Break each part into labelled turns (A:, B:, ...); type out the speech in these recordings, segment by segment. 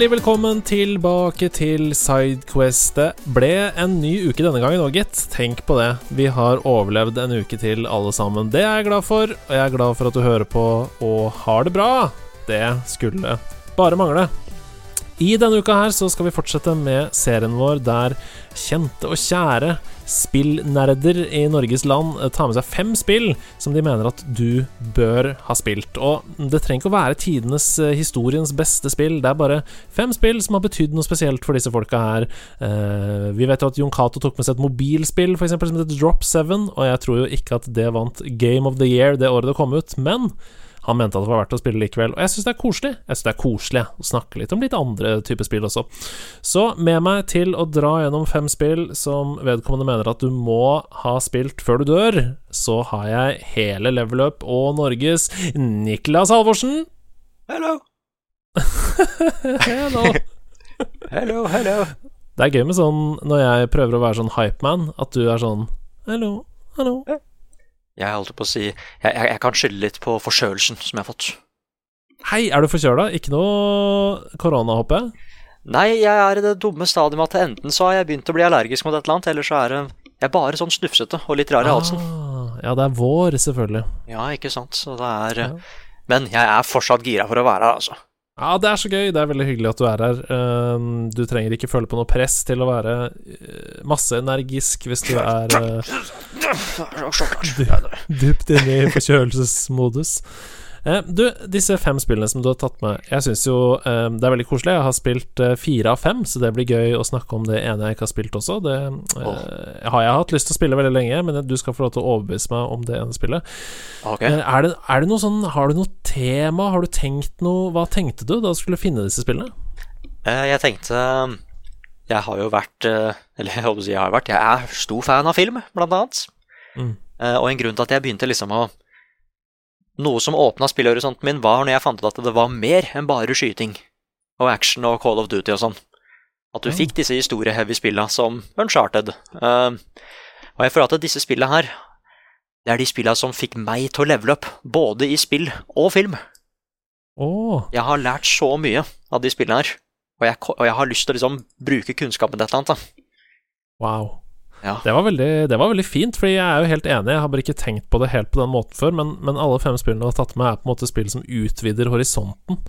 A: Hjertelig velkommen tilbake til Sidequest. Det ble en ny uke denne gangen òg, gitt. Tenk på det. Vi har overlevd en uke til, alle sammen. Det er jeg glad for, og jeg er glad for at du hører på og har det bra. Det skulle bare mangle. I denne uka her så skal vi fortsette med serien vår der kjente og kjære spillnerder i Norges land tar med seg fem spill som de mener at du bør ha spilt. Og det trenger ikke å være tidenes, eh, historiens beste spill. Det er bare fem spill som har betydd noe spesielt for disse folka her. Eh, vi vet jo at Jon Cato tok med seg et mobilspill for eksempel, som heter Drop 7, og jeg tror jo ikke at det vant Game of the Year det året det kom ut, men han mente at det var verdt å spille likevel. Og jeg syns det er koselig Jeg synes det er koselig å snakke litt om litt andre typer spill også. Så med meg til å dra gjennom fem spill som vedkommende mener at du må ha spilt før du dør, så har jeg hele Level Up og Norges Niklas Halvorsen.
B: Hello.
A: Hello.
B: hello, hello.
A: Det er gøy med sånn når jeg prøver å være sånn hypeman, at du er sånn Hello, hallo.
B: Jeg holdt på å si jeg, jeg, jeg kan skylde litt på forkjølelsen som jeg har fått.
A: Hei, er du forkjøla? Ikke noe korona, håper jeg?
B: Nei, jeg er i det dumme stadiet med at enten så har jeg begynt å bli allergisk mot et eller annet, eller så er jeg er bare sånn snufsete og litt rar i halsen.
A: Ah, ja, det er vår, selvfølgelig.
B: Ja, ikke sant. Så det er ja. Men jeg er fortsatt gira for å være her, altså.
A: Ja, det er så gøy. Det er veldig hyggelig at du er her. Ehm, du trenger ikke føle på noe press til å være eh, masseenergisk hvis du er dypt inne i forkjølelsesmodus. Eh, du, disse fem spillene som du har tatt med, jeg syns jo eh, det er veldig koselig. Jeg har spilt eh, fire av fem, så det blir gøy å snakke om det ene jeg ikke har spilt også. Det oh. har jeg hatt lyst til å spille veldig lenge, men du skal få lov til å overbevise meg om det ene spillet.
B: Okay.
A: Er, det, er, det, noe sånn Har du noe tema? Har du tenkt noe Hva tenkte du da du skulle finne disse spillene?
B: Jeg tenkte Jeg har jo vært Eller jeg holdt på å si jeg har vært Jeg er stor fan av film, blant annet. Mm. Og en grunn til at jeg begynte liksom å noe som åpna spillhorisonten min, var når jeg fant ut at det var mer enn bare skyting og action og Call of Duty og sånn. At du fikk disse historieheavy spilla som Uncharted. Uh, og jeg føler at disse spilla her, det er de spilla som fikk meg til å levele opp, både i spill og film.
A: Oh.
B: Jeg har lært så mye av de spillene her, og jeg, og jeg har lyst til å liksom bruke kunnskapen til et eller annet. Da.
A: Wow. Ja. Det, var veldig, det, var veldig, fint, Fordi jeg er jo helt enig. Jeg har bare ikke tenkt på det helt på den måten før. Men, men alle fem spillene du har tatt med, er på en måte spill som utvider horisonten.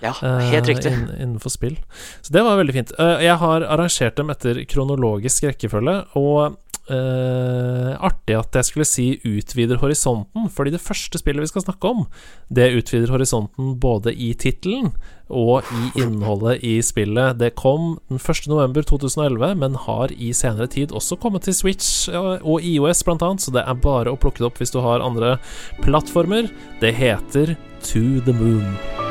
B: Ja, helt
A: uh,
B: riktig
A: inn, Innenfor spill. Så det var veldig fint. Uh, jeg har arrangert dem etter kronologisk rekkefølge, og uh, artig at jeg skulle si utvider horisonten, fordi det første spillet vi skal snakke om, det utvider horisonten både i tittelen og i innholdet i spillet. Det kom den 1.11.2011, men har i senere tid også kommet til Switch og IOS blant annet, så det er bare å plukke det opp hvis du har andre plattformer. Det heter To the Moon.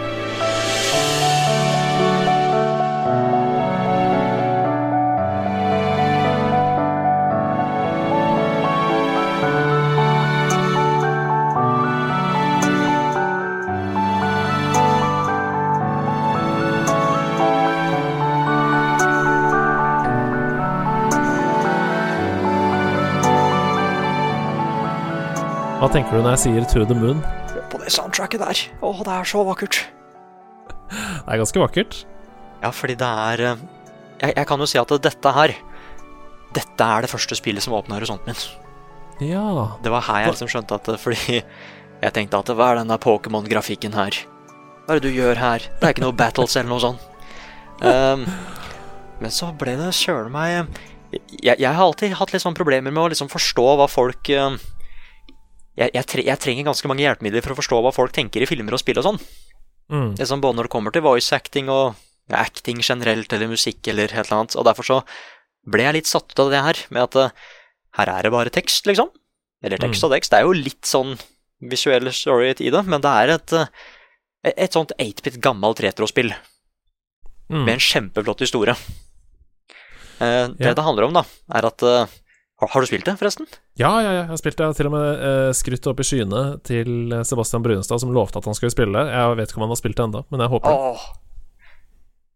A: Hva tenker du når jeg sier 'To the Moon'?
B: På det soundtracket der. Å, det er så vakkert.
A: Det er ganske vakkert.
B: Ja, fordi det er eh, jeg, jeg, kan jo si at dette her Dette er det første spillet som åpna horisonten min.
A: Ja
B: Det var her jeg liksom skjønte at Fordi jeg tenkte at hva er den der Pokémon-grafikken her? Hva er det du gjør her? Det er ikke noe battles eller noe sånt. Um, men så ble det søren meg jeg, jeg, har alltid hatt litt sånn problemer med å liksom forstå hva folk uh, jeg, jeg, tre, jeg, trenger ganske mange hjelpemidler for å forstå hva folk tenker i filmer og spill og sånn.
A: Mm.
B: Det som både når det kommer til voice acting og acting generelt, eller musikk eller et eller annet. Og derfor så ble jeg litt satt ut av det her, med at uh, her er det bare tekst, liksom. Eller tekst mm. og tekst. Det er jo litt sånn visuell story i det, men det er et, uh, et sånt 8-bit gammelt retrospill. Mm. Med en kjempeflott historie. Uh, det yeah. det handler om, da, er at uh, har, du spilt det, forresten?
A: Ja, ja, ja, jeg har spilt det. Jeg har til og med uh, skrytt opp i skyene til Sebastian Brunestad, som lovte at han skulle spille det. Jeg vet ikke om han har spilt det ennå, men jeg håper
B: det.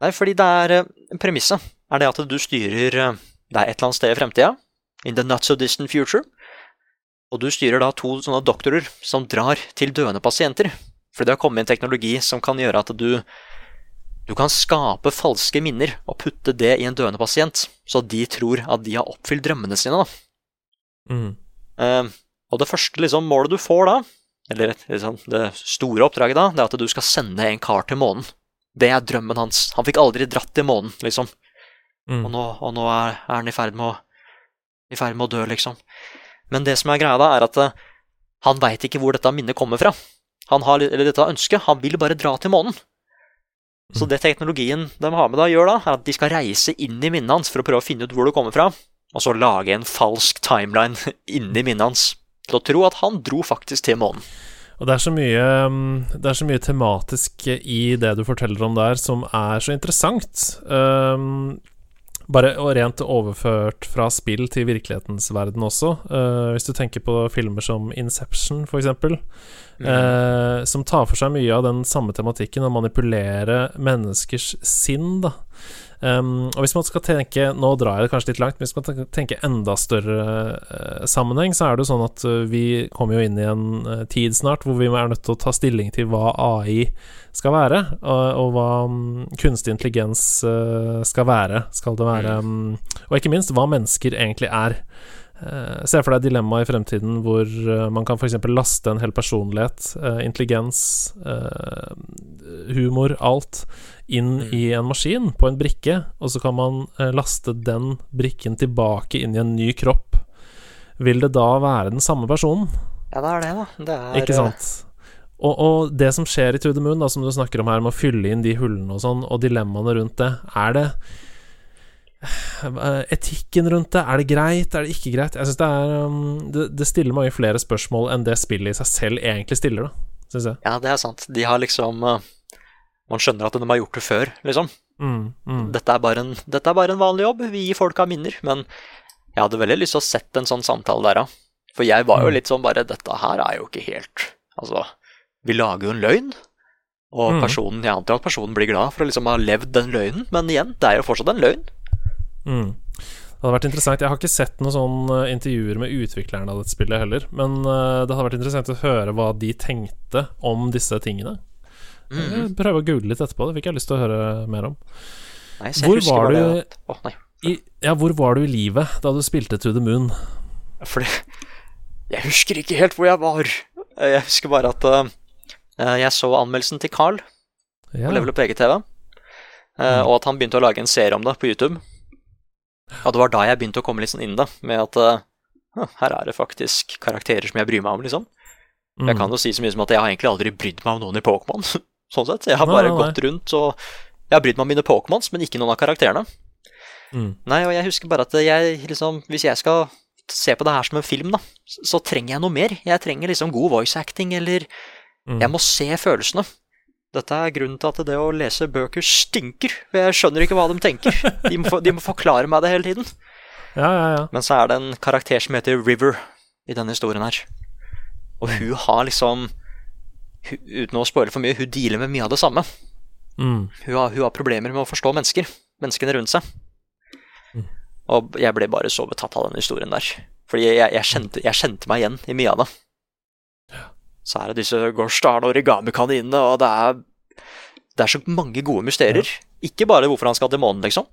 B: Nei, fordi det er Premisset er det at du styrer Det er et eller annet sted i fremtida, in the not so distant future, og du styrer da to sånne doktorer som drar til døende pasienter. For det har kommet en teknologi som kan gjøre at du du kan skape falske minner og putte det i en døende pasient, så de tror at de har oppfylt drømmene sine. Mm. Uh, og det første liksom, målet du får da, eller liksom, det store oppdraget da, det er at du skal sende en kar til månen. Det er drømmen hans. Han fikk aldri dratt til månen, liksom. Mm. Og nå, og nå er, er, han i ferd, med å, i ferd med å dø, liksom. Men det som er greia da, er at uh, han veit ikke hvor dette minnet kommer fra. Han har, eller dette ønsket. Han vil bare dra til månen. Så det teknologien de har med da, gjør da, er at de skal reise inn i minnet hans for å prøve å finne ut hvor det kommer fra, og så lage en falsk timeline inni minnet hans til å tro at han dro faktisk til månen.
A: Og det er, så mye, mm, det er så mye tematisk i det du forteller om der, som er så interessant. Um, bare og rent overført fra spill til virkelighetens verden også. Uh, hvis du tenker på filmer som Inception, for eksempel, mm. uh, som tar for seg mye av den samme tematikken, å manipulere menneskers sinn, da. Um, og hvis man skal tenke Nå drar jeg det kanskje litt langt, men hvis man skal tenke enda større uh, sammenheng, så er det jo sånn at uh, vi kommer jo inn i en uh, tid snart hvor vi er nødt til å ta stilling til hva AI skal være, og, og hva um, kunstig intelligens skal være. Skal det være um, Og ikke minst hva mennesker egentlig er. Uh, Se for deg dilemmaet i fremtiden hvor uh, man kan f.eks. laste en hel personlighet, uh, intelligens, humor, alt, inn mm. i en maskin på en brikke, og så kan man laste den brikken tilbake inn i en ny kropp. Vil det da være den samme personen?
B: Ja, det er det, da. Det er
A: Ikke sant? Og, og, det som skjer i To the Moon, da, som du snakker om her, med å fylle inn de hullene og sånn, og dilemmaene rundt det, er det Eh, etikken rundt det, er det greit, er det ikke greit? Jeg synes det, er, um, det, det stiller mange flere spørsmål enn det spillet i seg selv egentlig stiller, da, syns jeg.
B: Ja, det er sant. De har liksom uh, Man skjønner at de har gjort det før, liksom. Mm, mm. Dette, er en, dette, er bare en, vanlig jobb, vi gir folka minner. Men jeg hadde veldig lyst til å sette en sånn samtale der, da. For jeg var jo mm. litt sånn bare Dette her er jo ikke helt Altså, vi lager jo en løgn. Og mm. personen, jeg antar at personen blir glad for å liksom ha levd den løgnen, men igjen, det er jo fortsatt en løgn.
A: Mm. Det hadde vært interessant Jeg har ikke sett noen sånne intervjuer med utviklerne av dette spillet heller, men uh, det hadde vært interessant å høre hva de tenkte om disse tingene. Mm. Prøve å google litt etterpå, det fikk jeg lyst til å høre mer om.
B: Nei, hvor var du
A: oh, i, Ja, hvor var du i livet da du spilte To the Moon?
B: Fordi Jeg husker ikke helt hvor jeg var. Jeg husker bare at uh, jeg så anmeldelsen til Carl ja. på Level Up EGTV, uh, mm. og at han begynte å lage en serie om det på YouTube. Og det var da jeg begynte å komme litt sånn inn da, med at uh, her er det faktisk karakterer som jeg bryr meg om, liksom. Mm. Jeg kan jo si så mye som at jeg har egentlig aldri brydd meg om noen i Pokémon. sånn sett. Jeg har bare nei, nei. gått rundt og Jeg har brydd meg om mine Pokémons, men ikke noen av karakterene. Mm. Nei, og jeg husker bare at jeg liksom Hvis jeg skal se på det her som en film, da, så trenger jeg noe mer. Jeg trenger liksom god voice acting, eller mm. Jeg må se følelsene. Dette er grunnen til at det å lese bøker stinker. For jeg skjønner ikke hva de tenker. De må, de må forklare meg det hele tiden.
A: Ja, ja, ja.
B: Men så er det en karakter som heter River i denne historien her. Og hun har liksom Uten å spoile for mye, hun dealer med mye av det samme. Mm. Hun, har, hun, har, problemer med å forstå mennesker. Menneskene rundt seg. Mm. Og jeg ble bare så betatt av den historien der. Fordi jeg, jeg, kjente, jeg kjente meg igjen i mye av det så er det disse Gorstan origami-kaninene, og det er, det er så mange gode mysterier. Ja. Ikke bare hvorfor han skal til månen, liksom.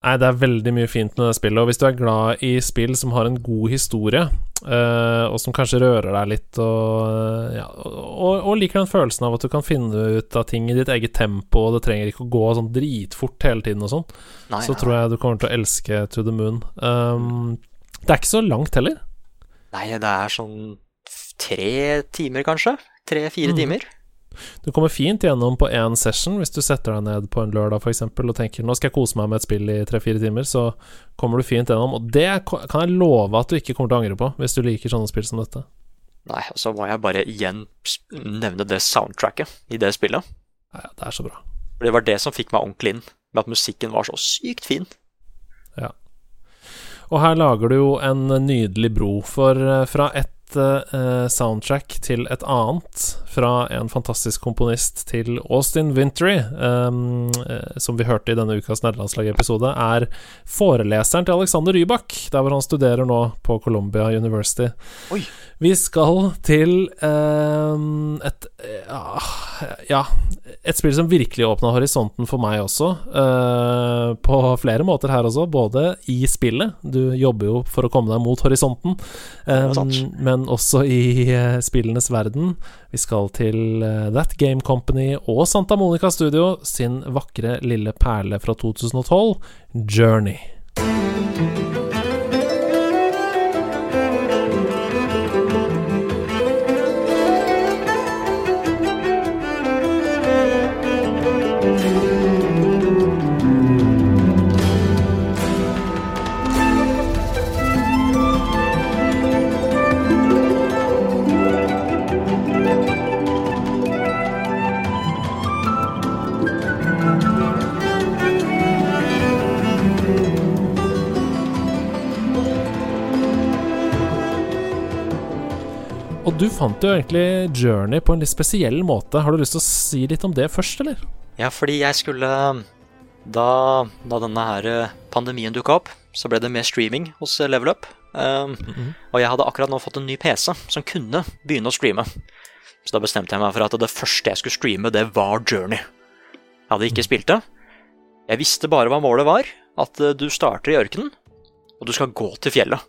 A: Nei, det er veldig mye fint med det spillet, og hvis du er glad i spill som har en god historie, uh, og som kanskje rører deg litt, og, ja, og, og, liker den følelsen av at du kan finne ut av ting i ditt eget tempo, og det trenger ikke å gå sånn dritfort hele tiden og sånn, så tror jeg du kommer til å elske To the Moon. Um, det er ikke så langt heller.
B: Nei, det er sånn tre timer, kanskje. Tre-fire mm. timer.
A: Du kommer fint gjennom på én session hvis du setter deg ned på en lørdag f.eks. og tenker nå skal jeg kose meg med et spill i tre-fire timer, så kommer du fint gjennom. Og det kan jeg love at du ikke kommer til å angre på hvis du liker sånne spill som dette.
B: Nei, og så må jeg bare igjen nevne det soundtracket i det spillet.
A: Ja, det er så bra.
B: For Det var det som fikk meg ordentlig inn, med at musikken var så sykt fin.
A: Ja. Og her lager du jo en nydelig bro, for fra fra et uh, soundtrack til et annet, fra en fantastisk komponist til Austin Wintry, um, uh, som vi hørte i denne ukas nederlandslagepisode, er foreleseren til Alexander Rybak, der hvor han studerer nå på Columbia University.
B: Oi.
A: Vi skal til um, et Ja, et spill som virkelig åpna horisonten for meg også, uh, på flere måter her også, både i spillet Du jobber jo for å komme deg mot horisonten, um, men også i uh, spillenes verden. Vi skal til uh, That Game Company og Santa Monica Studio sin vakre lille perle fra 2012, Journey. Du fant jo egentlig Journey på en litt spesiell måte. Har du lyst til å si litt om det først, eller?
B: Ja, fordi jeg skulle Da, da denne her eh, pandemien dukka opp, så ble det mer streaming hos eh, Level Up. Um, mm -hmm. Og jeg hadde akkurat nå fått en ny PC som kunne begynne å streame. Så da bestemte jeg meg for at det første jeg skulle streame, det var Journey. Jeg hadde ikke spilt det. Jeg visste bare hva målet var. At eh, du starter i ørkenen, og du skal gå til fjellet.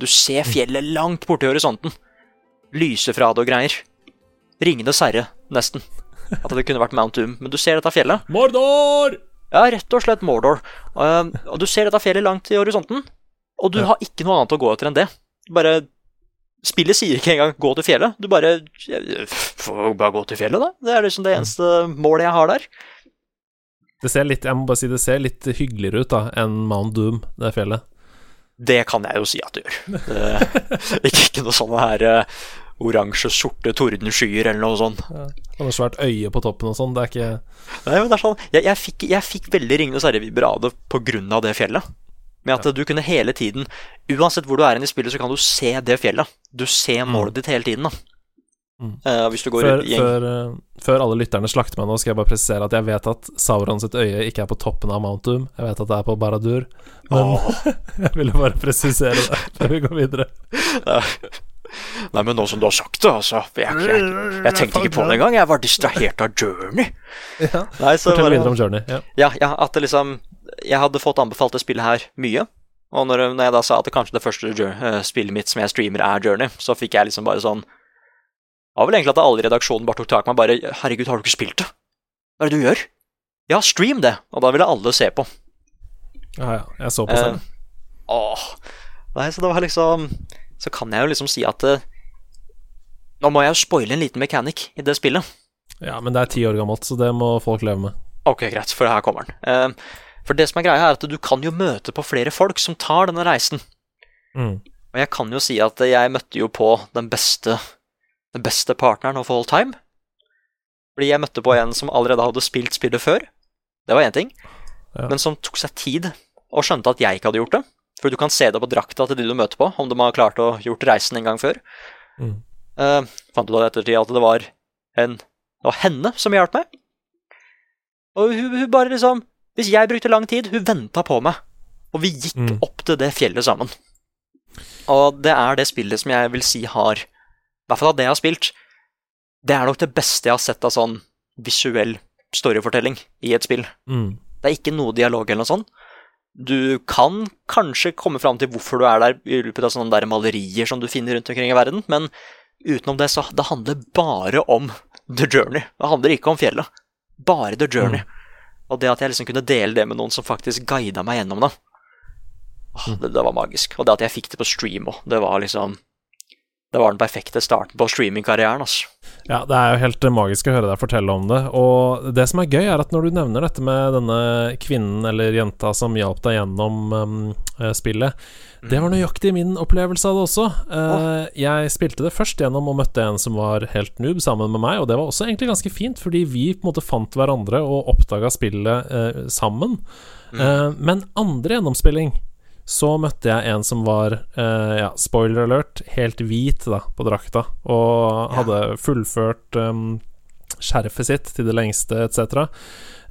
B: Du ser fjellet langt borti horisonten lyser fra det og greier. Ringenes herre, nesten. At det kunne vært Mount Doom. Men du ser dette fjellet.
A: Mordor!
B: Ja, rett og slett Mordor. Uh, og du ser dette fjellet langt i horisonten, og du ja. har ikke noe annet å gå etter enn det. Bare Spillet sier ikke engang 'gå til fjellet'. Du bare Bare gå til fjellet, da. Det er liksom det eneste målet jeg har der.
A: Det ser litt, jeg må bare si det ser litt hyggeligere ut da enn Mount Doom, det fjellet.
B: Det kan jeg jo si at det gjør. Det, ikke, ikke noe sånn her uh, oransje, sorte tordenskyer eller noe sånt. Ja.
A: Og noe svært øye på toppen og sånn. Det er ikke
B: Nei, men det er sånn Jeg, jeg, fikk, jeg fikk, veldig Ringenes herre-vibber av det på grunn av det fjellet. Med at ja. du kunne hele tiden Uansett hvor du er i spillet, så kan du se det fjellet. Du ser mm. målet ditt hele tiden, da. Mm. Uh, hvis du går
A: før, i før, uh, før, alle lytterne slakter meg nå, skal jeg bare presisere at jeg vet at Sauron sitt øye ikke er på toppen av Mount Doom. Jeg vet at det er på Baradur. Men oh. jeg ville bare presisere det før vi går videre.
B: Nei, men nå som du har sagt det, altså Jeg, jeg, jeg tenkte ikke på det engang. Jeg var distrahert av Journey.
A: Ja. Nei, Fortell videre om Journey. Ja.
B: ja, ja, at det liksom Jeg hadde fått anbefalt det spillet her mye. Og når, når jeg da sa at det kanskje det første uh, spillet mitt som jeg streamer, er Journey, så fikk jeg liksom bare sånn Det var vel egentlig at alle i redaksjonen bare tok tak i meg bare Herregud, har du ikke spilt det? Hva er det du gjør? Ja, stream det! Og da ville alle se på.
A: Ja, ja. Jeg så på selv.
B: Eh, åh. Nei, så det var liksom så kan jeg jo liksom si at uh, Nå må jeg jo spoile en liten mechanic i det spillet.
A: Ja, men det er ti år gammelt, så det må folk leve med.
B: Ok, greit, for her kommer den. Uh, for det som er greia, er at du kan jo møte på flere folk som tar denne reisen. Mm. Og jeg kan jo si at jeg møtte jo på den beste, den beste partneren of all time. Fordi jeg møtte på en som allerede hadde spilt spillet før. Det var én ting. Ja. Men som tok seg tid og skjønte at jeg ikke hadde gjort det. For du kan se det på drakta til de du møter på, om de har klart å gjort reisen en gang før. Mm. Uh, fant du da i ettertid at det var, en, det var henne som hjalp meg. Og hun, hun, bare liksom Hvis jeg brukte lang tid, hun venta på meg. Og vi gikk mm. opp til det fjellet sammen. Og det er det spillet som jeg vil si har I hvert fall av det jeg har spilt, det er nok det beste jeg har sett av sånn visuell storyfortelling i et spill. Mm. Det er ikke noe dialog eller noe sånt. Du kan kanskje komme fram til hvorfor du er der i løpet av sånne der malerier som du finner rundt omkring i verden, men utenom det, så det handler bare om The Journey. Det handler ikke om fjellet. Bare The Journey. Mm. Og det at jeg liksom kunne dele det med noen som faktisk guida meg gjennom det, mm. det, det, var magisk. Og det at jeg fikk det på stream òg, det var liksom det var den perfekte starten på streamingkarrieren. Altså.
A: Ja, det er jo helt magisk å høre deg fortelle om det. Og det som er gøy, er at når du nevner dette med denne kvinnen eller jenta som hjalp deg gjennom um, spillet, mm. det var nøyaktig min opplevelse av det også. Uh, jeg spilte det først gjennom og møtte en som var helt noob sammen med meg, og det var også egentlig ganske fint, fordi vi på en måte fant hverandre og oppdaga spillet uh, sammen. Mm. Uh, men andre gjennomspilling så møtte jeg en som var, uh, ja, spoiler alert, helt hvit da, på drakta, og hadde fullført um, skjerfet sitt til det lengste, etc.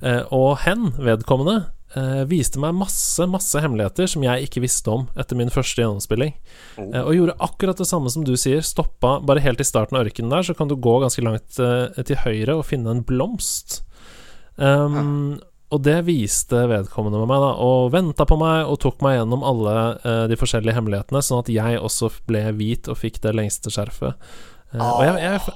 A: Uh, og hen, vedkommende, uh, viste meg masse, masse hemmeligheter som jeg ikke visste om etter min første gjennomspilling. Oh. og gjorde akkurat det samme som du sier. Stoppa bare helt i starten av ørkenen der, så kan du gå ganske langt til høyre og finne en blomst. Um, og det viste vedkommende med meg, da, og venta på meg og tok meg gjennom alle uh, de forskjellige hemmelighetene, sånn at jeg også ble hvit og fikk det lengste skjerfet. Uh, og jeg, jeg,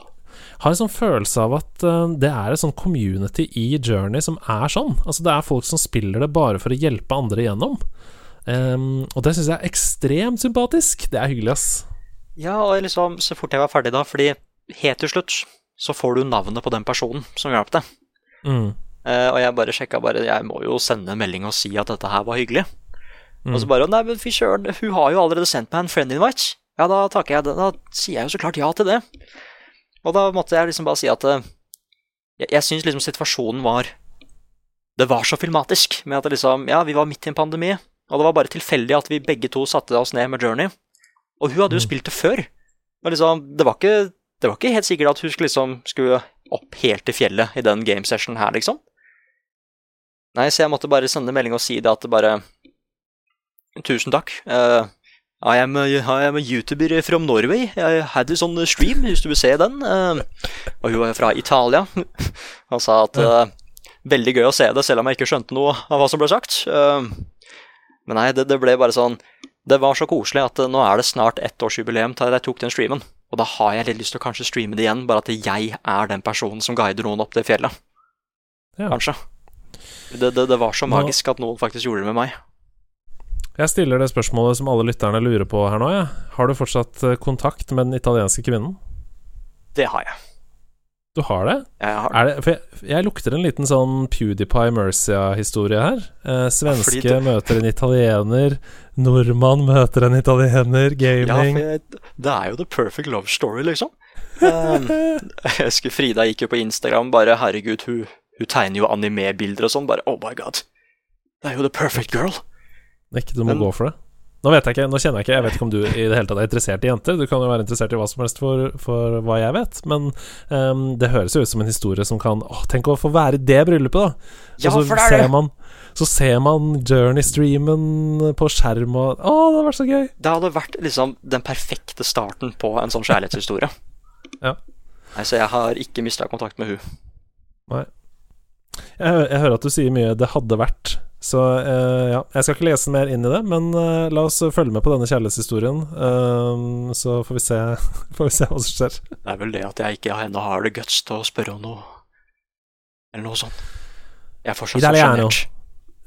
A: har en sånn følelse av at uh, det er et sånn community i Journey som er sånn. Altså Det er folk som spiller det bare for å hjelpe andre igjennom. Og det syns jeg er ekstremt sympatisk. Det er hyggelig, ass.
B: Ja, og liksom, så fort jeg var ferdig da, fordi helt til slutt så får du navnet på den personen som hjalp deg. Mm. Uh, og jeg bare sjekka bare Jeg må jo sende en melding og si at dette her var hyggelig. Mm. Og så bare Nei, men fy søren, hun har jo allerede sendt meg en friend invite. Ja, da takker jeg det. da sier jeg jo så klart ja til det. Og da måtte jeg liksom bare si at uh, Jeg, jeg syns liksom situasjonen var Det var så filmatisk med at liksom Ja, vi var midt i en pandemi, og det var bare tilfeldig at vi begge to satte oss ned med Journey. Og hun hadde jo mm. spilt det før. Men liksom, det var ikke det var ikke helt sikkert at hun skulle, liksom, skulle opp helt til fjellet i den gamesessionen her, liksom. Nei, så jeg måtte bare sende melding og si det at det bare Tusen takk. Uh, I, am a, I am a YouTuber from Norway. I had a sånn stream, hvis du vil se den. Uh, og hun er fra Italia. Han sa at uh, Veldig gøy å se det, selv om jeg ikke skjønte noe av hva som ble sagt. men nei, det, det, ble bare sånn Det var så koselig at nå er det snart ettårsjubileum til jeg tok den streamen. Og da har jeg litt lyst til å kanskje streame det igjen, bare at jeg er den personen som guider noen opp det fjellet. Ja. Kanskje. Det, det, det var så magisk at noen faktisk gjorde det med meg.
A: Jeg stiller det spørsmålet som alle lytterne lurer på her nå. Ja. Har du fortsatt eh, kontakt med den italienske kvinnen?
B: Det har jeg.
A: Du har det?
B: Jeg har det.
A: det for jeg, jeg, lukter en liten sånn PewDiePie Mercia-historie her. Eh, svenske ja, møter en italiener, nordmann møter en italiener, gaming
B: Ja, jeg, det er jo the perfect love story, liksom. Um, jeg husker Frida gikk jo på Instagram bare 'herregud, hun hun tegner jo anime-bilder og sånn. Bare oh my god. Det er jo the perfect girl.
A: Det er ikke du må Men, gå for det. Nå vet jeg ikke, nå kjenner jeg ikke Jeg vet ikke om du i det hele tatt er interessert i jenter. Du kan jo være interessert i hva som helst for, for hva jeg vet, men um, det høres jo ut som en historie som kan Åh, tenk å få være i det bryllupet, da!
B: Ja, og så for det er det.
A: Man, så ser man Journey-streamen på skjerm og Å, det hadde vært så gøy!
B: Det hadde vært liksom den perfekte starten på en sånn kjærlighetshistorie.
A: ja.
B: Nei, så jeg har ikke mista kontakt med hun.
A: Nei. Jeg, jeg, hører at du sier mye 'det hadde vært'. Så uh, ja, jeg skal ikke lese mer inn i det, men uh, la oss følge med på denne kjærlighetshistorien. Uh, så får vi, se, får vi se hva som skjer.
B: Det er vel det at jeg ikke ennå har det guts til å spørre om noe Eller noe sånt. Jeg er fortsatt så sjenert.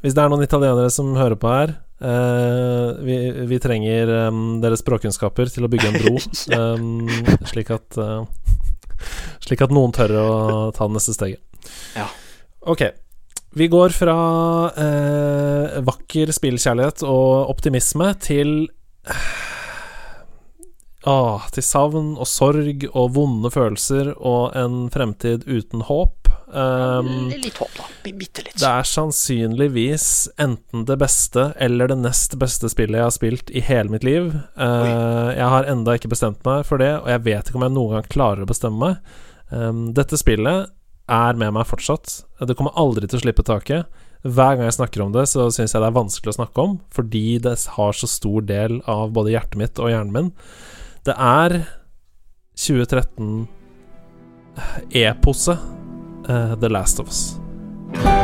A: Hvis det er noen italienere som hører på her vi, vi, trenger um, deres språkkunnskaper til å bygge en bro, um, slik at Slik at noen tør å ta det neste steget.
B: Ja.
A: Ok. Vi går fra eh, vakker spillkjærlighet og optimisme til ah, Til savn og sorg og vonde følelser og en fremtid uten håp.
B: Um, litt håp, da. Bitte litt.
A: Det er sannsynligvis enten det beste eller det nest beste spillet jeg har spilt i hele mitt liv. Uh, jeg har enda ikke bestemt meg for det, og jeg vet ikke om jeg noen gang klarer å bestemme meg. Um, dette spillet er med meg fortsatt. Det kommer aldri til å slippe taket. Hver gang jeg snakker om det, så syns jeg det er vanskelig å snakke om, fordi det har så stor del av både hjertet mitt og hjernen min. Det er 2013 epose uh, The Last of Us.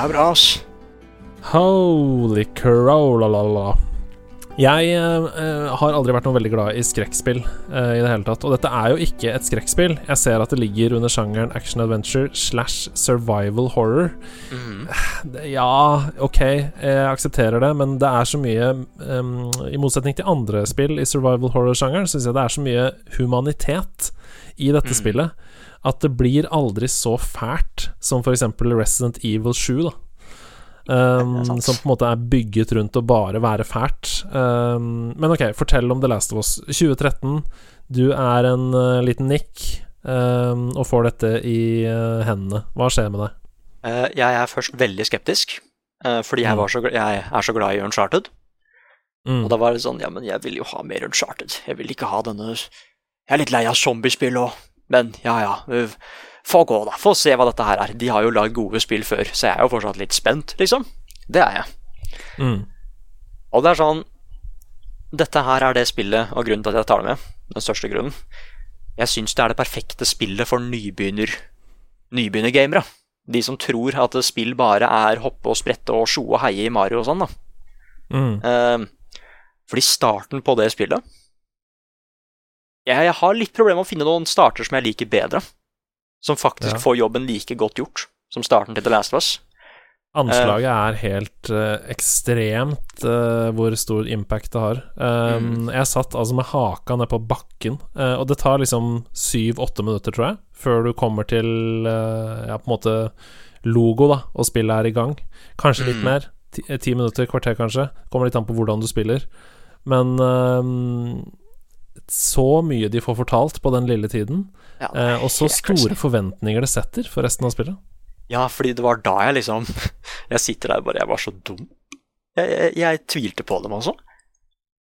B: Ass.
A: Holy crow, la, la, la. Jeg uh, har aldri vært noe veldig glad i skrekkspill uh, i det hele tatt. Og dette er jo ikke et skrekkspill. Jeg ser at det ligger under sjangeren action adventure slash survival horror. Mm. Ja, ok, jeg aksepterer det, men det er så mye um, I motsetning til andre spill i survival horror-sjangeren, syns jeg det er så mye humanitet i dette mm. spillet at det blir aldri så fælt som f.eks. Resident Evil 7, da. Um, som på en måte er bygget rundt å bare være fælt. Um, men ok, fortell om The Last of Us. 2013, du er en uh, liten Nick um, og får dette i uh, hendene. Hva skjer med deg?
B: Uh, jeg er først veldig skeptisk, fordi jeg, mm. så, jeg, er så glad i Uncharted. Mm. Og da var det sånn Ja, men jeg vil jo ha mer Uncharted. Jeg vil ikke ha denne Jeg er litt lei av zombiespill òg, men ja ja. Få gå, da. Få se hva dette her er. De har jo lagd gode spill før, så jeg er jo fortsatt litt spent, liksom. Det er jeg. Mm. Og det er sånn Dette her er det spillet, og grunnen til at jeg tar det med, den største grunnen Jeg syns det er det perfekte spillet for nybegynner nybegynnergamere. De som tror at spill bare er hoppe og sprette og sjoe og heie i Mario og sånn, da. Mm. Uh, fordi starten på det spillet jeg, jeg har litt problemer med å finne noen starter som jeg liker bedre som faktisk ja. får jobben like godt gjort som starten til The Last of Us.
A: Anslaget uh, er helt uh, ekstremt uh, hvor stor impact det har. Um, mm. Jeg satt altså med haka ned på bakken, og det tar liksom syv-åtte minutter, tror jeg, før du kommer til ja, på en måte logo, da, og spillet er i gang. Kanskje litt mm. mer. Ti, ti, minutter, kvarter kanskje. Kommer litt an på hvordan du spiller. Men um, så mye de får fortalt på den lille tiden. Ja, eh, og så store forventninger det setter for resten av spillet.
B: Ja, fordi det var da jeg liksom Jeg sitter der bare Jeg var så dum. Jeg, jeg, jeg tvilte på dem også.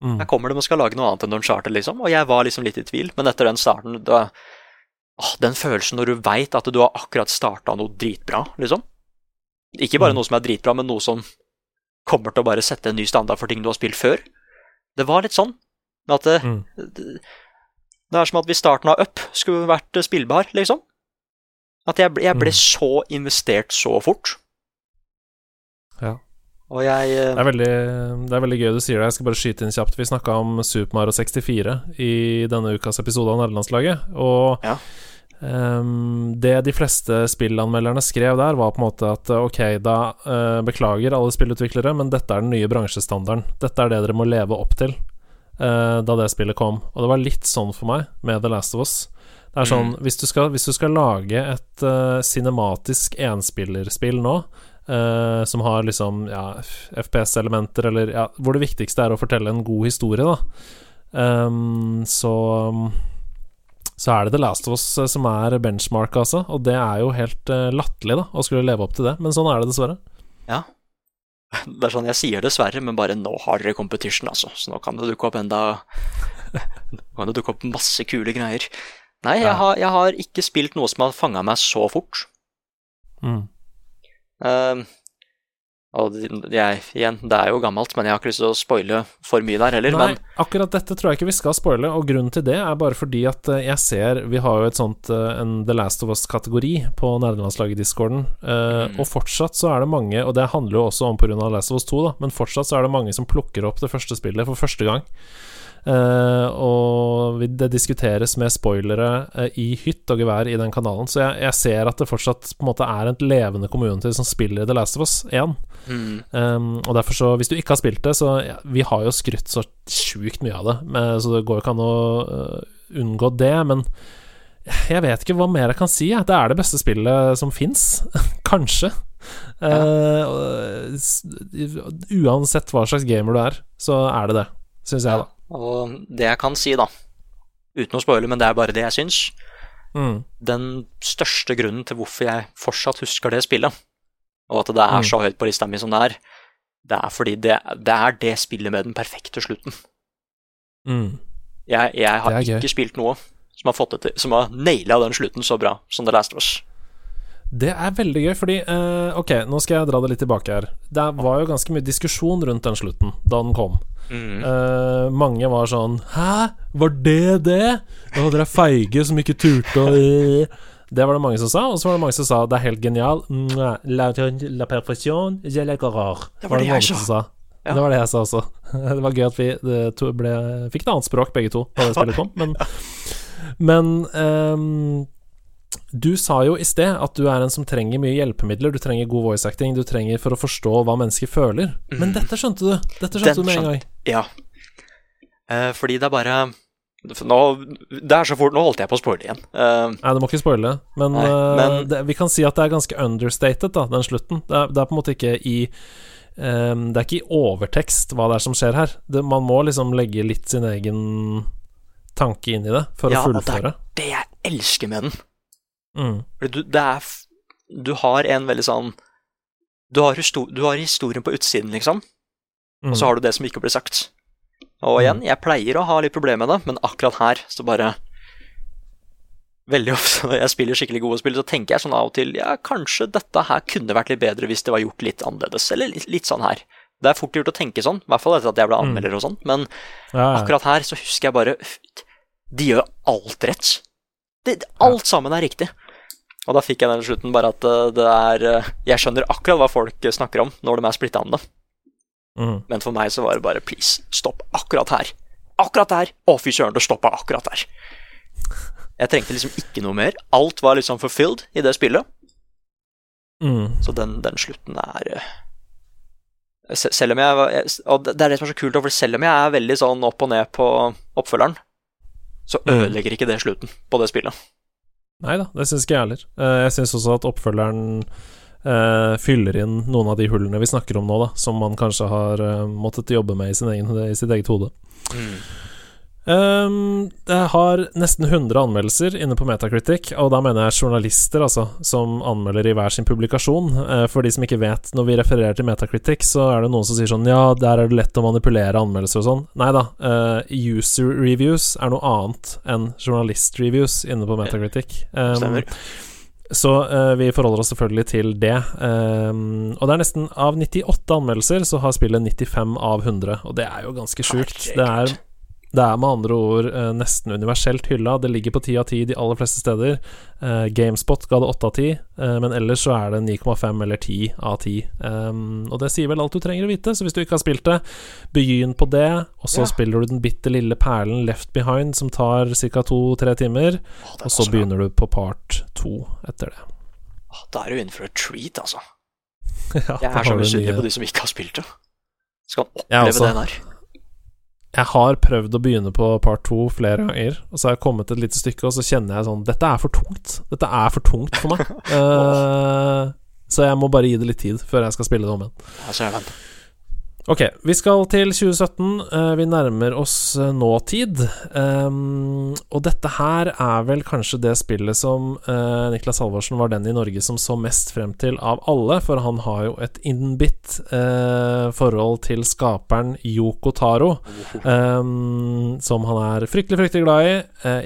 B: Mm. Her kommer de og skal lage noe annet enn Uncharted, liksom. Og jeg var liksom litt i tvil, men etter den starten da, åh, Den følelsen når du veit at du har akkurat starta noe dritbra, liksom. Ikke bare mm. noe som er dritbra, men noe som kommer til å bare sette en ny standard for ting du har spilt før. Det var litt sånn. At det, mm. det, det er som at hvis starten av Up skulle vært spillbar, liksom. At jeg, jeg ble mm. så investert så fort.
A: Ja.
B: Og jeg
A: uh... det, er veldig, det, er veldig, gøy du sier det. Jeg skal bare skyte inn kjapt. Vi snakka om Super Mario 64 i denne ukas episode av Nederlandslaget. Og ja. um, det de fleste spillanmelderne skrev der, var på en måte at ok, da uh, beklager alle spillutviklere, men dette er den nye bransjestandarden. Dette er det dere må leve opp til uh, da det spillet kom. Og det var litt sånn for meg med The Last of Us. Det er sånn, mm. hvis, du skal, hvis, du skal, lage et uh, cinematisk enspillerspill nå, uh, som har liksom ja, FPS-elementer, eller ja, hvor det viktigste er å fortelle en god historie, da, um, så så er det The Last of Us som er benchmark, altså. Og det er jo helt uh, latterlig, da, å skulle leve opp til det. Men sånn er det dessverre.
B: Ja, det er sånn, Jeg sier dessverre, men bare nå har dere competition, altså. Så nå kan det dukke opp enda Nå kan det dukke opp masse kule greier. Nei, jeg, har, jeg har ikke spilt noe som har fanga meg så fort. Mm. Uh, og jeg, igjen, det er jo gammelt, men jeg har ikke lyst til å spoile for mye der heller. Nei, men...
A: akkurat dette tror jeg ikke vi skal spoile, og grunnen til det er bare fordi at eh, jeg ser Vi har jo et sånt eh, en The Last of Us-kategori på nerdelandslaget-discorden, uh, mm. og fortsatt så er det mange, og det handler jo også om pga. Last of Us 2, da, men fortsatt så er det mange som plukker opp det første spillet for første gang. Uh, og det diskuteres med spoilere uh, i hytt og gevær i den kanalen. Så jeg, jeg, ser at det fortsatt på en måte er et levende community som spiller The Last of Us 1. Mm. Um, og derfor så, hvis du ikke har spilt det, så ja, Vi har jo skrytt så sjukt mye av det, men, så det går jo ikke an å uh, unngå det. Men jeg vet ikke hva mer jeg kan si. Det er det beste spillet som fins. Kanskje. Ja. uansett hva slags gamer du er, så er det det, syns jeg, da.
B: Og det jeg kan si, da, uten å spoile, men det er bare det jeg syns mm. Den største grunnen til hvorfor jeg fortsatt husker det spillet, og at det er mm. så høyt på lista mi som det er, det er fordi det, det er det spillet med den perfekte slutten. Mm. Jeg, jeg, har ikke spilt noe som har, fått det til, som har naila den slutten så bra som The Last of Us.
A: Det er veldig gøy, fordi uh, Ok, nå skal jeg dra det litt tilbake her. Det var jo ganske mye diskusjon rundt den slutten da den kom. Mm. Uh, mange var sånn Hæ, var det det? Å, dere er feige som ikke turte å Det var det mange som sa, og så var det mange som sa det er helt genial. La, la perfection, je la
B: Det var det, det jeg sa.
A: ja. Det var det jeg sa også. Det var gøy at vi ble, fikk et annet språk, begge to, da det spillet kom. Men, men um, du sa jo i sted at du er en som trenger mye hjelpemidler. Du trenger god voice acting, du trenger for å forstå hva mennesker føler. Men mm. dette skjønte du. Dette skjønte Den du med en gang.
B: Ja. Uh, fordi det er bare nå, det er så fort, nå holdt jeg på å spoile igjen.
A: Uh, nei, du må ikke spoile. Men, nei, men men det, vi kan si at det er ganske understated, da, den slutten. Det er, det er på en måte ikke i um, Det er ikke i overtekst hva det er som skjer her. Det, man må liksom legge litt sin egen tanke inn i det for ja, å fullføre.
B: Ja, det er det jeg elsker med den. Mm. Du, det er Du har en veldig sånn Du har, du har historien på utsiden, liksom, mm. og så mm. har du det som ikke blir sagt. Og igjen, mm. jeg pleier å ha litt problemer med det, men akkurat her så bare Veldig ofte når jeg spiller skikkelig gode spill, så tenker jeg sånn av og til Ja, kanskje dette her kunne vært litt bedre hvis det var gjort litt annerledes, eller litt, litt sånn her. Det er fort gjort å tenke sånn, i hvert fall etter at jeg ble mm. anmelder og sånn, men ja, ja. akkurat her så husker jeg bare De gjør alt rett. Det, alt sammen er riktig. Og da fikk jeg den slutten bare at eh, det er eh, Jeg skjønner akkurat hva folk snakker om når de er splitta om det. Mm. Men for meg så var det bare please, stopp akkurat her. Akkurat der! Å, fy søren, det stoppa akkurat der. Jeg trengte liksom ikke noe mer. Alt var liksom fulfilled i det spillet. Mm. Så den, den, slutten er eh, Selv om jeg Og det er det som er så kult, for selv om jeg er veldig sånn opp og ned på oppfølgeren, så mm. ødelegger ikke det slutten på det spillet.
A: Nei da, det syns ikke jeg heller. Eh, jeg syns også at oppfølgeren uh, fyller inn noen av de hullene vi snakker om nå, da, som man kanskje har uh, måttet jobbe med i, egen, i sitt eget hode. Mm. Um, jeg har nesten 100 anmeldelser inne på Metacritic, og da mener jeg journalister, altså, som anmelder i hver sin publikasjon. Uh, for de som ikke vet, når vi refererer til Metacritic, så er det noen som sier sånn Ja, der er det lett å manipulere anmeldelser og sånn. Nei da. Uh, user reviews er noe annet enn journalist reviews inne på Metacritic. Um, Stemmer. Så uh, vi forholder oss selvfølgelig til det. Um, og det er nesten Av 98 anmeldelser så har spillet 95 av 100, og det er jo ganske sjukt. Det er det er med andre ord eh, nesten universelt hylla. Det ligger på ti av ti de aller fleste steder. Eh, Gamespot ga det åtte av ti, eh, men ellers så er det 9,5 eller 10 av 10. Um, og det sier vel alt du trenger å vite, så hvis du ikke har spilt det, begynn på det. Og så ja. spiller du den bitte lille perlen Left Behind, som tar ca. to-tre timer. Åh, og så begynner du på part to etter det.
B: Da er du inne for et treat, altså. ja, jeg er så misunnelig på de som ikke har spilt det. Skal oppleve det der.
A: Jeg har prøvd å begynne på part to flere ganger, og så har jeg kommet et lite stykke, og så kjenner jeg sånn Dette er for tungt. Dette er for tungt for meg. uh, så jeg må bare gi det litt tid før jeg skal spille det om igjen. Ok, vi skal til 2017. Uh, vi nærmer oss uh, nåtid. Um, og dette her er vel kanskje det spillet som uh, Niklas Halvorsen var den i Norge som så mest frem til av alle, for han har jo et innbitt forhold til skaperen Yoko Taro, som han er fryktelig, fryktelig glad i.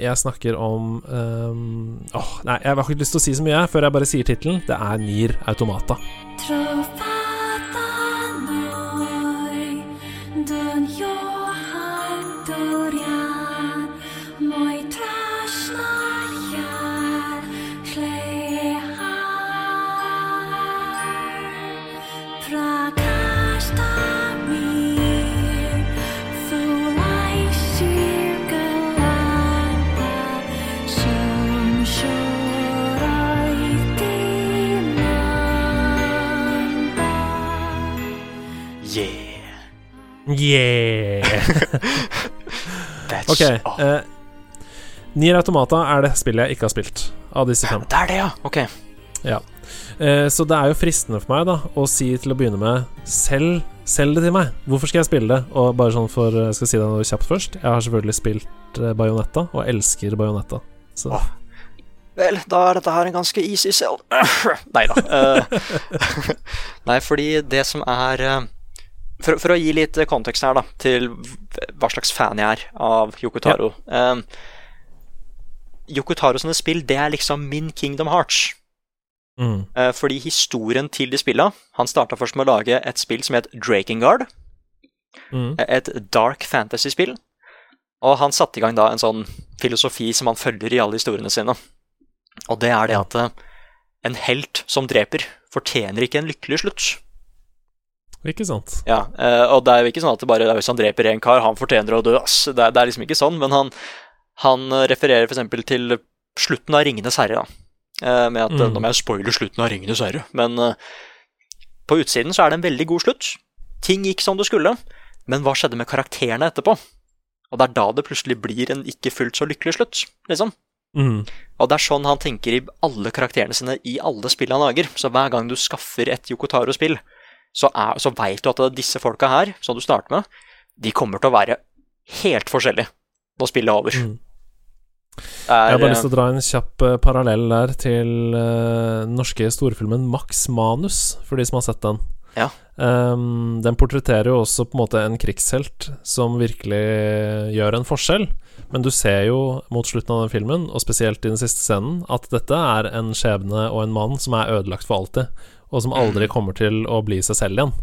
A: jeg snakker om oh, Nei, jeg har ikke lyst til å si så mye før jeg bare sier tittelen. Det er Nier Automata. Trofé. Yeah! ok. Eh, Nier Automata er det spillet jeg ikke har spilt av disse fem.
B: Det er det, ja. Ok.
A: Ja. Eh, så det er jo fristende for meg da å si til å begynne med Selg, selg det til meg. Hvorfor skal jeg spille det? Og bare sånn for Jeg skal si det noe kjapt først. Jeg har selvfølgelig spilt uh, Bajonetta, og elsker Bajonetta. Så. Oh.
B: Vel, da er dette her en ganske easy sell. Nei da. nei, fordi det som er for, for, å gi litt kontekst her, da, til hva slags fan jeg er av Yokotaro ja. um, Yokotaro sine spill, det er liksom min Kingdom Hearts. Mm. Uh, fordi historien til de spilla Han starta først med å lage et spill som het Drakengard. Mm. Et dark fantasy-spill. Og han satte i gang da en sånn filosofi som han følger i alle historiene sine. Og det er det at uh, en helt som dreper, fortjener ikke en lykkelig slutt.
A: Ikke sant.
B: Ja, uh, og det er jo ikke sånn at det bare hvis han dreper en kar, han fortjener å dø, ass. Det, det er liksom ikke sånn, men han, han refererer f.eks. til slutten av 'Ringenes herre', da. Uh, med at mm. Nå må jeg spoile slutten av 'Ringenes herre', men på utsiden så er det en veldig god slutt. Ting gikk som det skulle, men hva skjedde med karakterene etterpå? Og det er da det plutselig blir en ikke fullt så lykkelig slutt, liksom.
A: Mm.
B: Og det er sånn han tenker i alle karakterene sine i alle spill han lager. Så hver gang du skaffer et Yokotaro-spill, så, er, så veit du at disse folka her, som du starter med, de kommer til å være helt forskjellige når spillet er over. Mm.
A: Er, jeg har bare lyst til å dra en kjapp uh, parallell der til uh, norske storfilmen Max Manus, for de som har sett den.
B: Ja.
A: Um, den portretterer jo også på en måte en krigshelt som virkelig gjør en forskjell. Men du ser jo mot slutten av den filmen, og spesielt i den siste scenen, at dette er en skjebne og en mann som er ødelagt for alltid, og som aldri mm. kommer til å bli seg selv igjen.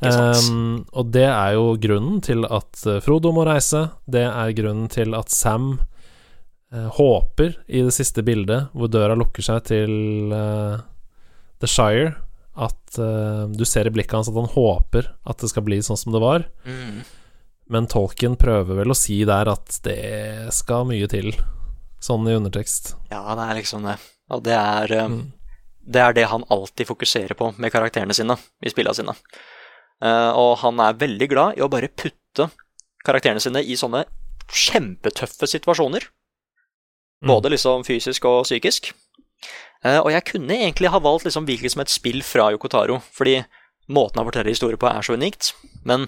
A: Um, og det er jo grunnen til at eh, Frodo må reise. Det er grunnen til at Sam uh, håper i det siste bildet, hvor døra lukker seg til uh, The Shire, at uh, du ser i blikket hans at han håper at det skal bli sånn som det var.
B: Mm.
A: Men tolken prøver vel å si der at det skal mye til, sånn i undertekst.
B: Ja, det er liksom det. Og det er, um, mm. Det er det han alltid fokuserer på med karakterene sine i spillene sine. Uh, og han er veldig glad i å bare putte karakterene sine i sånne kjempetøffe situasjoner. Mm. Både liksom fysisk og psykisk. Eh, og jeg kunne egentlig ha valgt liksom hvilket som et spill fra Yokotaro, fordi måten han forteller historier på, er så unikt. Men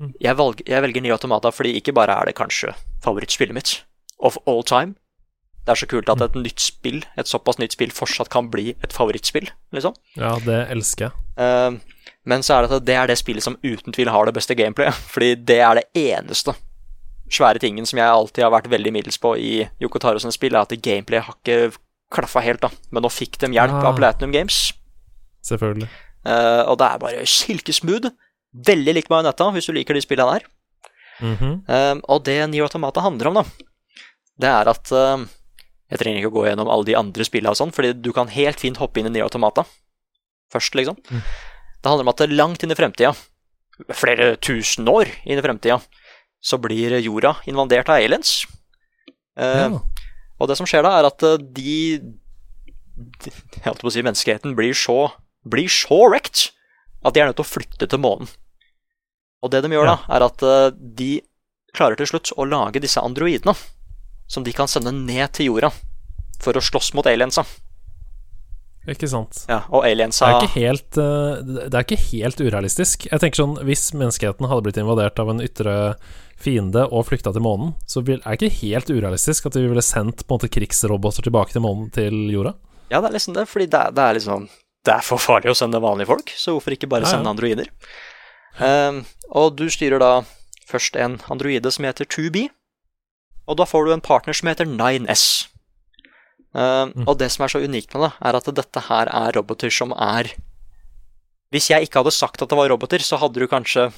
B: mm. jeg, valg, jeg velger Nye Automata fordi ikke bare er det kanskje favorittspillet mitt of all time. Det er så kult at et nytt spill, et såpass nytt spill fortsatt kan bli et favorittspill, liksom.
A: Ja, det elsker jeg.
B: Uh, men så er det at det er det spillet som uten tvil har det beste gameplayet, fordi det er det eneste svære tingen som jeg alltid har vært veldig middels på i Yoko Taros spill, er at gameplayet har ikke klaffa helt, da. Men nå fikk de hjelp ah. av Platinum Games.
A: Selvfølgelig.
B: Uh, og det er bare silkesmooth. Veldig lik Bajonetta, hvis du liker de spillene der.
A: Mm -hmm.
B: uh, og det Nier Automata handler om, da, det er at Jeg trenger ikke å gå gjennom alle de andre spillene og sånn, fordi du kan helt fint hoppe inn i Nier Automata først, liksom. Mm. Det handler om at langt inn i fremtida, flere tusen år inn i fremtida, så blir jorda invadert av aliens. Ja. Og det som skjer da, er at eh, de, de Jeg holdt på å si menneskeheten blir så, blir så wrecked at de er nødt til å flytte til månen. Og det de gjør da, er at eh, de klarer til slutt å lage disse androidene som de kan sende ned til jorda for å slåss mot aliensa.
A: Ikke sant.
B: Ja, og aliensa
A: det er, ikke helt, eh, det er ikke helt urealistisk. Jeg tenker sånn, Hvis menneskeheten hadde blitt invadert av en ytre fiende og flykta til månen, så er det ikke helt urealistisk at vi ville sendt på en måte krigsroboter tilbake til månen, til jorda.
B: Ja, det er liksom det, fordi det, det er liksom Det er for farlig å sende vanlige folk, så hvorfor ikke bare sende ja, ja. androider? Um, og du styrer da først en androide som heter 2B, og da får du en partner som heter 9S. Um, mm. Og det som er så unikt med det, er at dette her er roboter som er Hvis jeg ikke hadde sagt at det var roboter, så hadde du kanskje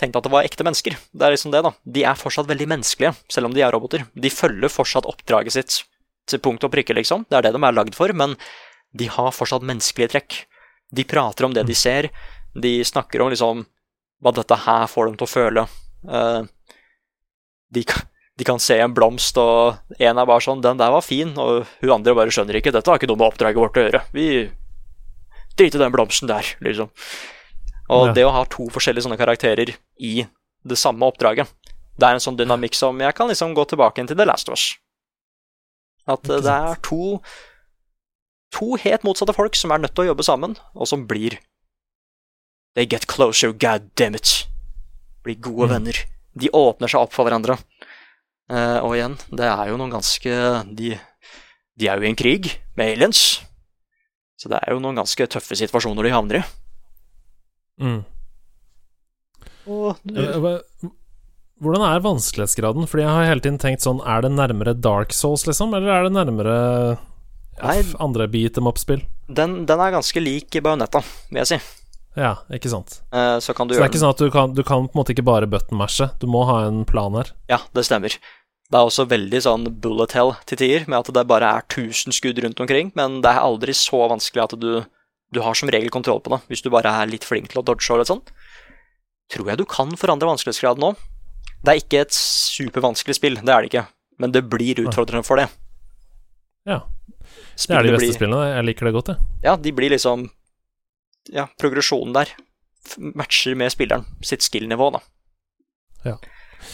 B: tenkt at det var ekte mennesker. Det er liksom det, da. De er fortsatt veldig menneskelige, selv om de er roboter. De følger fortsatt oppdraget sitt til punkt og prikke, liksom. Det er det de er lagd for, men de har fortsatt menneskelige trekk. De prater om det de ser. De snakker om liksom hva dette her får dem til å føle. Uh, de, de, kan se en blomst, og en er bare sånn 'Den der var fin', og hun andre bare skjønner ikke 'Dette har ikke noe med oppdraget vårt å gjøre'. Vi driter i den blomsten der, liksom. Og ja. det å ha to forskjellige sånne karakterer i det samme oppdraget, det er en sånn dynamikk som jeg kan liksom gå tilbake til The Last of Us. At det er to to helt motsatte folk som er nødt til å jobbe sammen, og som blir They get closer, god damn it. Blir gode mm. venner. De åpner seg opp for hverandre. Uh, og igjen, det er jo noen ganske de, de er jo i en krig med aliens. Så det er jo noen ganske tøffe situasjoner de havner i.
A: Mm. Og du... Hvordan er vanskelighetsgraden? Fordi jeg har hele tiden tenkt sånn Er det nærmere Dark Souls, liksom? Eller er det nærmere Nei, andre beat em up-spill?
B: Den, den, er ganske lik Bajonetta, vil jeg si.
A: Ja, ikke sant.
B: Eh, så kan du
A: så det er ikke sånn at du kan, du kan på en måte ikke bare button-mashe, du må ha en plan her.
B: Ja, det stemmer. Det er også veldig sånn bullet hell til tider, med at det bare er 1000 skudd rundt omkring, men det er aldri så vanskelig at du du har som regel kontroll på det, hvis du bare er litt flink til å dodge og litt sånn. tror jeg du kan forandre vanskelighetsgraden nå. Det er ikke et supervanskelig spill, det er det ikke, men det blir utfordrende for det.
A: Ja. Det er de beste spillene. Jeg liker det godt, jeg.
B: Ja, de blir liksom Ja, progresjonen der matcher med spilleren sitt skill-nivå, da.
A: Ja.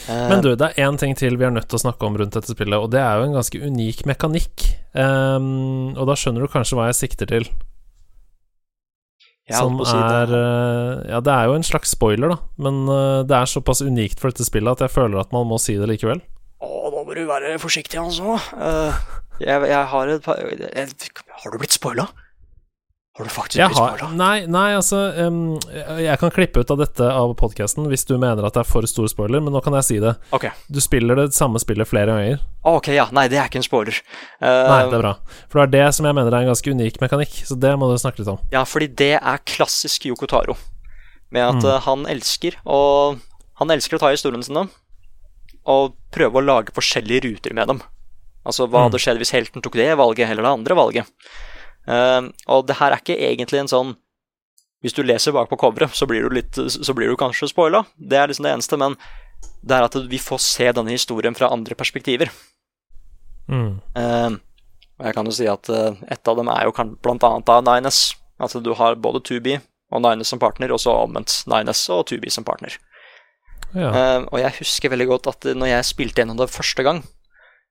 A: Eh, Men du, det er én ting til vi er nødt til å snakke om rundt dette spillet, og det er jo en ganske unik mekanikk. Um, og da skjønner du kanskje hva jeg sikter til. Som si er det. Uh, Ja, det er jo en slags spoiler, da, men uh, det er såpass unikt for dette spillet at jeg føler at man må si det likevel.
B: Å, nå må du være forsiktig, altså. Uh, jeg, jeg, har et par Har du blitt spoila? Har du faktisk blitt spoiler?
A: Nei, nei, altså um, Jeg kan klippe ut av dette av podkasten hvis du mener at det er for stor spoiler, men nå kan jeg si det.
B: Okay.
A: Du spiller det samme spillet flere ganger.
B: Ok, ja. Nei, det er ikke en spoiler.
A: Uh, nei, det er bra. For det er det som jeg mener er en ganske unik mekanikk, så det må du snakke litt om.
B: Ja, fordi det er klassisk Yoko Taro, med at mm. uh, han elsker og Han elsker å ta historiene sine og prøve å lage forskjellige ruter med dem. Altså, hva mm. hadde skjedd hvis helten tok det valget eller det andre valget? Uh, og det her er ikke egentlig en sånn Hvis du leser bak på coveret, så blir du, litt, så blir du kanskje spoila. Det er liksom det eneste, men det er at vi får se denne historien fra andre perspektiver. Mm. Uh, og jeg kan jo si at uh, et av dem er jo blant annet av Nines. Altså du har både 2B og Nines som partner, og så omvendt Nines og 2B som partner. Ja. Uh, og jeg husker veldig godt at når jeg spilte gjennom det første gang,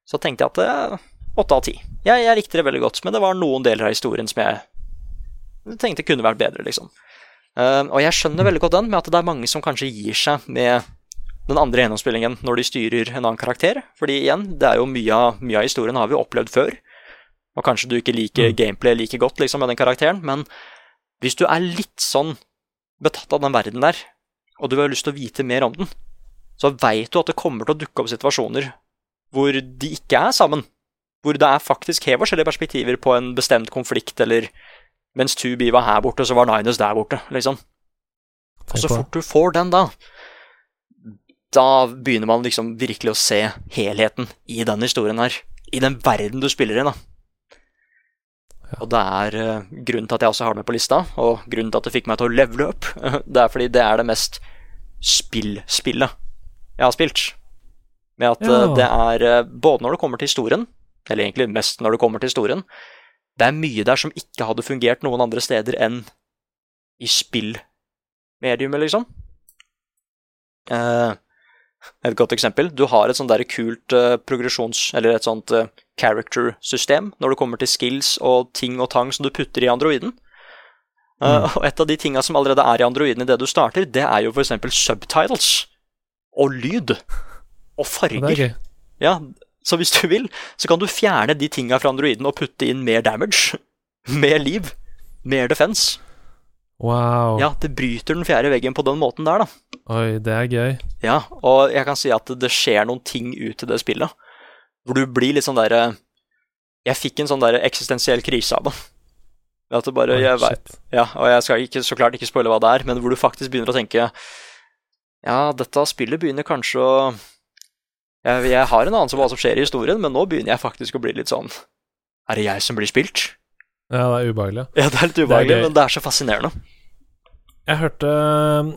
B: så tenkte jeg at åtte av ti. Jeg, jeg, likte det veldig godt, men det var noen deler av historien som jeg tenkte kunne vært bedre, liksom. Uh, og jeg skjønner veldig godt den, med at det er mange som kanskje gir seg med den andre gjennomspillingen når de styrer en annen karakter. Fordi igjen, det er jo mye av, mye av historien har vi opplevd før. Og kanskje du ikke liker mm. gameplay like godt liksom, med den karakteren, men hvis du er litt sånn betatt av den verden der, og du har lyst til å vite mer om den, så veit du at det kommer til å dukke opp situasjoner hvor de ikke er sammen. Hvor det er faktisk helt forskjellige perspektiver på en bestemt konflikt, eller mens 2B var her borte, så var Ninus der borte, liksom. Og så fort du får den, da Da begynner man liksom virkelig å se helheten i den historien her. I den verden du spiller i, da. Ja. Og det er uh, grunnen til at jeg også har det med på lista, og grunnen til at det fikk meg til å levele opp. det er fordi det er det mest spill-spillet jeg har spilt. Med at ja. uh, det er uh, Både når det kommer til historien, eller egentlig mest når det kommer til historien, det er mye der som ikke hadde fungert noen andre steder enn i spillmediumet, liksom. Eh, et godt eksempel. Du har et sånt der kult uh, progresjons... Eller et sånt uh, character-system når det kommer til skills og ting og tang som du putter i androiden. Uh. Og et av de tinga som allerede er i androiden i det du starter, det er jo f.eks. subtitles. Og lyd. Og farger. Ja, så hvis du vil, så kan du fjerne de tinga fra androiden og putte inn mer damage. Mer liv. Mer defense.
A: Wow.
B: Ja, det bryter den fjerde veggen på den måten der, da.
A: Oi, det er gøy.
B: Ja, og jeg kan si at det skjer noen ting ut i det spillet. Hvor du blir litt sånn derre Jeg fikk en sånn derre eksistensiell krise av det. At det bare, jeg vet, ja, og jeg skal ikke, så klart ikke spoile hva det er, men hvor du faktisk begynner å tenke Ja, dette spillet begynner kanskje å jeg, jeg har en anelse om hva som skjer i historien, men nå begynner jeg faktisk å bli litt sånn Er det jeg som blir spilt?
A: Ja, det er ubehagelig.
B: Ja, det er litt ubehagelig, det er men det er så fascinerende.
A: Jeg hørte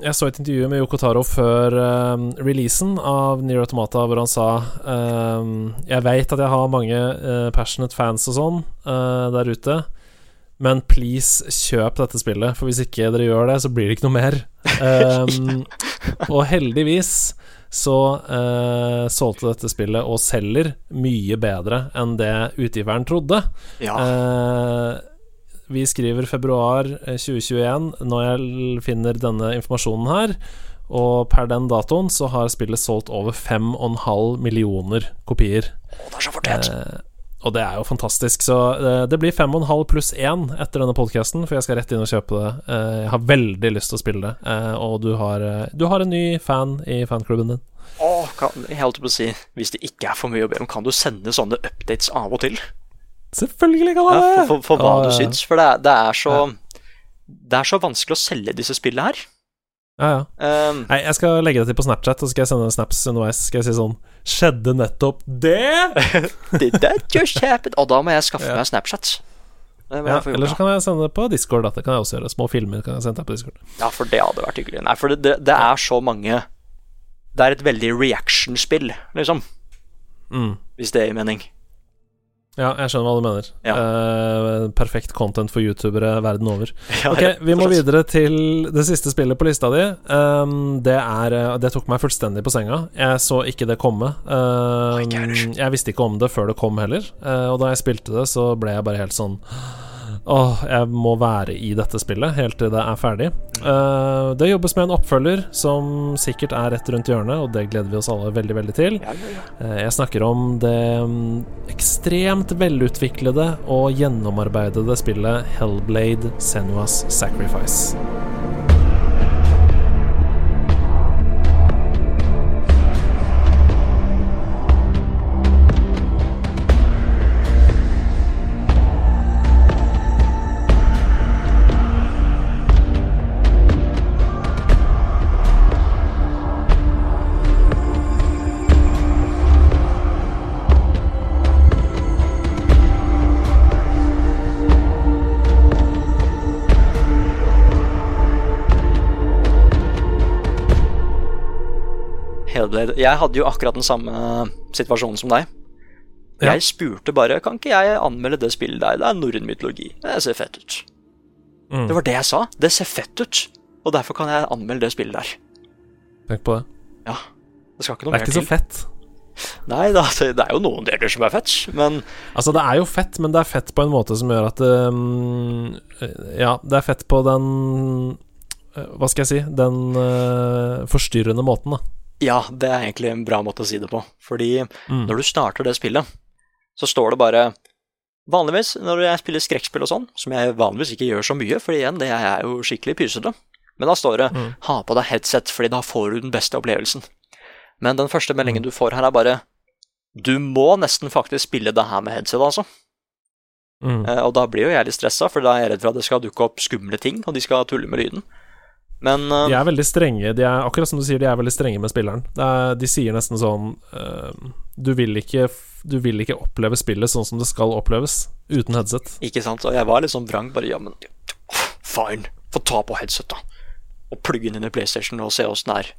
A: Jeg så et intervju med Yoko Taro før um, releasen av Near Automata, hvor han sa um, Jeg veit at jeg har mange uh, passionate fans og sånn uh, der ute, men please, kjøp dette spillet, for hvis ikke dere gjør det, så blir det ikke noe mer. Um, og heldigvis så eh, solgte dette spillet og selger mye bedre enn det utgiveren trodde.
B: Ja.
A: Eh, vi skriver februar 2021 eh, når jeg finner denne informasjonen her. Og per den datoen så har spillet solgt over 5,5 millioner kopier.
B: Å, det er så fortjent. Eh,
A: og det er jo fantastisk. Så uh, det blir fem og en halv pluss én etter denne podkasten, for jeg skal rett inn og kjøpe det. Uh, jeg har veldig lyst til å spille det, uh, og du har, du har, en ny fan i fanklubben din.
B: Åh, kan, jeg holdt på å si Hvis det ikke er for mye å be om, kan du sende sånne updates av og til?
A: Selvfølgelig kan jeg
B: det! Ja, for, for, for, hva du syns. For det det er så. Det er så vanskelig å selge disse spillene her.
A: Ja, ja. Um, Nei, jeg skal legge det til på Snapchat, og så skal jeg sende snaps underveis. Skal jeg si sånn Skjedde nettopp det?
B: Did that just happen? Og da må jeg skaffe ja. meg Snapchat.
A: Ja, eller så kan jeg sende det på Discord. Da. Det kan jeg også gjøre. Små filmer kan jeg sende deg på Discord.
B: Ja, for det hadde vært hyggelig. Nei, for det, det, det er så mange Det er et veldig reaction-spill, liksom.
A: Mm.
B: Hvis det gir mening.
A: Ja, jeg skjønner hva du mener.
B: Ja.
A: Uh, perfekt content for youtubere verden over.
B: Ja,
A: Ok, vi må videre til det siste spillet på lista di. Um, det, er, eh, det tok meg fullstendig på senga. Jeg så ikke det komme. Um, jeg visste ikke om det før det kom heller. Uh, og da jeg spilte det, så ble jeg bare helt sånn Åh, jeg må være i dette spillet helt til det er ferdig. Uh, det jobbes med en oppfølger som sikkert er rett rundt hjørnet, og det gleder vi oss alle veldig, veldig til. Eh, Jeg snakker om det mm, ekstremt velutviklede og gjennomarbeidede spillet Hellblade Senuas Sacrifice.
B: Hellblade Jeg hadde jo akkurat den samme situasjonen som deg.
A: Ja.
B: Jeg spurte bare Kan ikke jeg anmelde det spillet der. Det er norrøn mytologi. Det ser fett ut.
A: Mm.
B: Det var det jeg sa. Det ser fett ut. Og derfor kan jeg anmelde det spillet der.
A: Tenk på det.
B: Ja. Det skal ikke noe mer til.
A: Det er ikke så
B: til.
A: fett.
B: Nei, det er jo noen deler som er fett, men
A: Altså, det er jo fett, men det er fett på en måte som gjør at um, Ja, det er fett på den eh, Hva skal jeg si Den uh, forstyrrende måten, da.
B: Ja, det er egentlig en bra måte å si det på. Fordi
A: Mm.
B: når du starter det spillet, så står det bare Vanligvis når jeg spiller skrekkspill og sånn, som jeg vanligvis ikke gjør så mye, for igjen, det er jo skikkelig pysete, men da står det
A: Mm.
B: 'ha på deg headset', fordi da får du den beste opplevelsen. Men den første meldingen du får her, er bare 'du må nesten faktisk spille det her med headset', altså.
A: Mm.
B: Eh, og da blir jo jeg litt stressa, for da er jeg redd for at det skal dukke opp skumle ting, og de skal tulle med lyden. Men uh,
A: De er veldig strenge. De er, akkurat som du sier, de er veldig strenge med spilleren. Er, de sier nesten sånn uh, du, vil ikke, du vil ikke oppleve spillet sånn som det skal oppleves, uten headset.
B: Ikke sant? Og jeg var litt sånn vrang, bare ja, men fine, få ta på headset, da. Og plugge den inn i PlayStation og se åssen det er.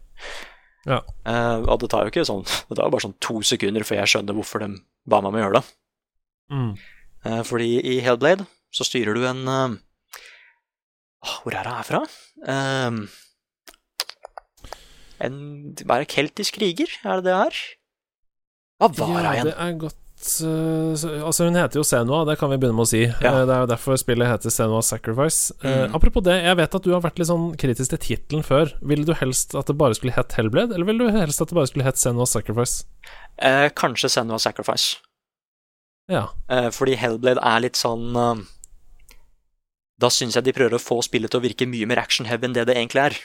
A: Ja.
B: Uh, og det tar jo ikke sånn Det tar jo bare sånn to sekunder før jeg skjønner hvorfor de ba meg om å gjøre det.
A: Mm.
B: Fordi i Hellblade så styrer du en Hvor er det her fra? Um, en er det? Keltisk kriger? Er det det her? Hva var
A: ja,
B: det igjen?
A: det er godt eh, Altså, hun heter jo Senua, det kan vi begynne med å si.
B: Ja.
A: Eh, det er jo derfor spillet heter Senua Sacrifice. Eh,
B: Mm.
A: apropos det, jeg vet at du har vært litt sånn kritisk til tittelen før. Ville du helst at det bare skulle hett Hellblade, eller ville du helst at det bare skulle hett Senua Sacrifice?
B: Eh, kanskje Senua Sacrifice.
A: Ja.
B: Eh, fordi Hellblade er litt sånn Da syns jeg de prøver å få spillet til å virke mye mer action-heavy enn det det egentlig er.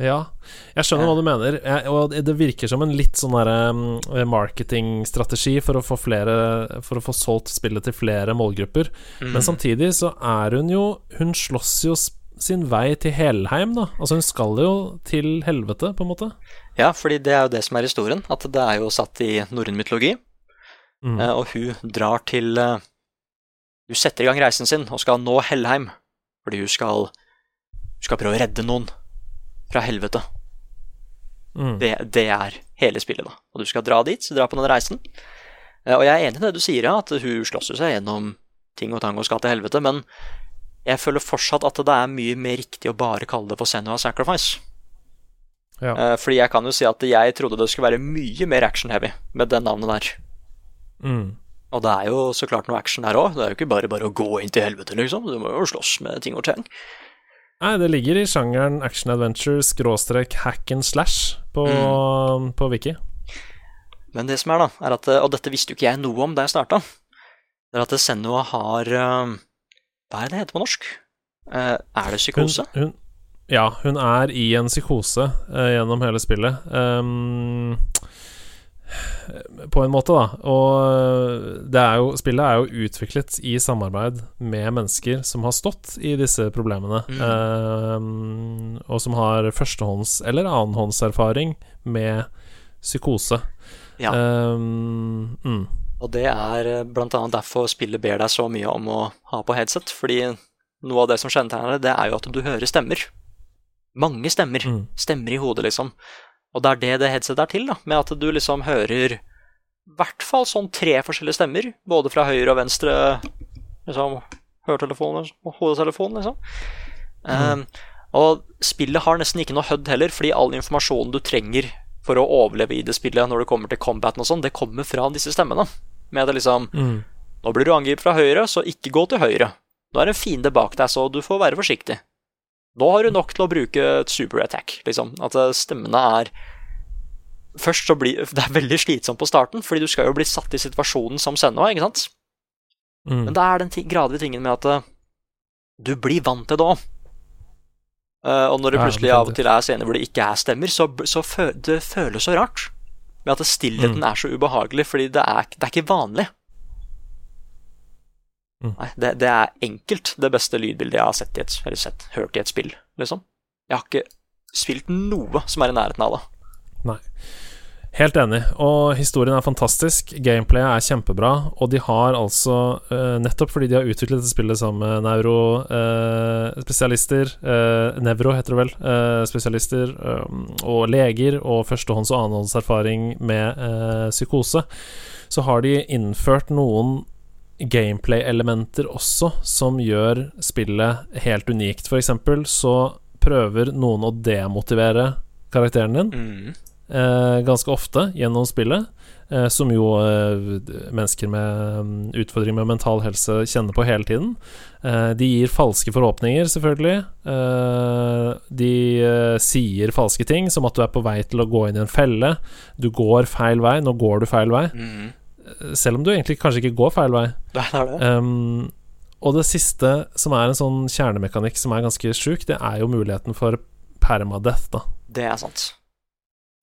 A: Ja, jeg skjønner hva du mener. Jeg, og det virker som en litt sånn derre mm, marketingstrategi for å få flere For å få solgt spillet til flere målgrupper.
B: Mm.
A: Men samtidig så er hun jo Hun slåss jo sin vei til Helheim, da. Altså hun skal jo til helvete, på en måte.
B: Ja, fordi det er jo det som er historien. At det er jo satt i norrøn mytologi.
A: Mm.
B: Eh, og hun drar til eh, Hun setter i gang reisen sin og skal nå Hellheim. Fordi hun skal Hun skal prøve å redde noen fra helvete.
A: Mm.
B: Det, det er hele spillet, da. Og du skal dra dit, så dra på den reisen. Eh, Og jeg er enig i det du sier, at hun slåss jo seg gjennom ting og tang og skal til helvete, men jeg føler fortsatt at det er mye mer riktig å bare kalle det for Senua Sacrifice.
A: Ja.
B: Eh, Fordi jeg kan jo si at jeg trodde det skulle være mye mer action-heavy med det navnet der.
A: Mm.
B: Og det er jo så klart noe action her òg. Det er jo ikke bare bare å gå inn til helvete, liksom. Du må jo slåss med ting og tang.
A: Nei, det ligger i sjangeren action adventure skråstrek hack and slash på,
B: Mm.
A: på Wiki.
B: Men det som er, da, er at Og dette visste jo ikke jeg noe om da jeg starta. Det er at Senua har eh, Hva er det det heter på norsk? Eh, er det psykose?
A: hun, ja, hun er i en psykose eh, gjennom hele spillet. Um, på en måte, da. Og det er jo, spillet er jo utviklet i samarbeid med mennesker som har stått i disse problemene,
B: Mm.
A: eh, og som har førstehånds- eller annenhåndserfaring med psykose.
B: Ja.
A: Eh, mm.
B: Og det er bl.a. blant annet derfor spillet ber deg så mye om å ha på headset. Fordi noe av det som kjennetegner det, det er jo at du hører stemmer. Mange stemmer. Mm. Stemmer i hodet, liksom. Og det er det det headsetet er til, da. Med at du liksom hører i hvert fall sånn tre forskjellige stemmer. Både fra høyre og venstre liksom, høretelefonen og hodetelefonen, liksom. Mm. Um, og spillet har nesten ikke noe HUD heller, fordi all informasjonen du trenger for å overleve i det spillet når det kommer til combaten og sånn, det kommer fra disse stemmene med det liksom mm. Nå blir du angrepet fra høyre, så ikke gå til høyre. Nå er det en fiende bak deg, så du får være forsiktig. Nå har du nok til å bruke et super attack, liksom. At eh, stemmene er Først så blir Det er veldig slitsomt på starten, fordi du skal jo bli satt i situasjonen som Senua, ikke sant? Mm. Men det er den gradvise tingen med at eh, du blir vant til det òg. Uh, og når det plutselig av og til er scener hvor det ikke er stemmer, så, så fø det føles så rart. Med at stillheten mm. er så ubehagelig, fordi det er, det er ikke vanlig. Mm. Nei, det, det, er enkelt det beste lydbildet jeg har sett i et, eller sett, hørt i et spill, liksom. Jeg har ikke spilt noe som er i nærheten av det.
A: Nei. Helt enig. Og historien er fantastisk. Gameplayet er kjempebra. Og de har altså, uh, nettopp fordi de har utviklet dette spillet sammen med neurospesialister uh, uh, Nevro heter det vel. spesialister um, og leger og førstehånds- og annenhåndserfaring med psykose, så har de innført noen gameplay-elementer også som gjør spillet helt unikt. For eksempel så prøver noen å demotivere karakteren din. Mm eh, ganske ofte gjennom spillet. Eh, som jo eh, mennesker med um, utfordringer med mental helse kjenner på hele tiden. Eh, de gir falske forhåpninger, selvfølgelig. Eh, de eh, sier falske ting, som at du er på vei til å gå inn i en felle. Du går feil vei. Nå går du feil vei. Mm. Selv om du egentlig kanskje ikke går feil vei.
B: Det er det. Um,
A: og det siste, som er en sånn kjernemekanikk som er ganske sjuk, det er jo muligheten for permadeath, da.
B: Det er sant.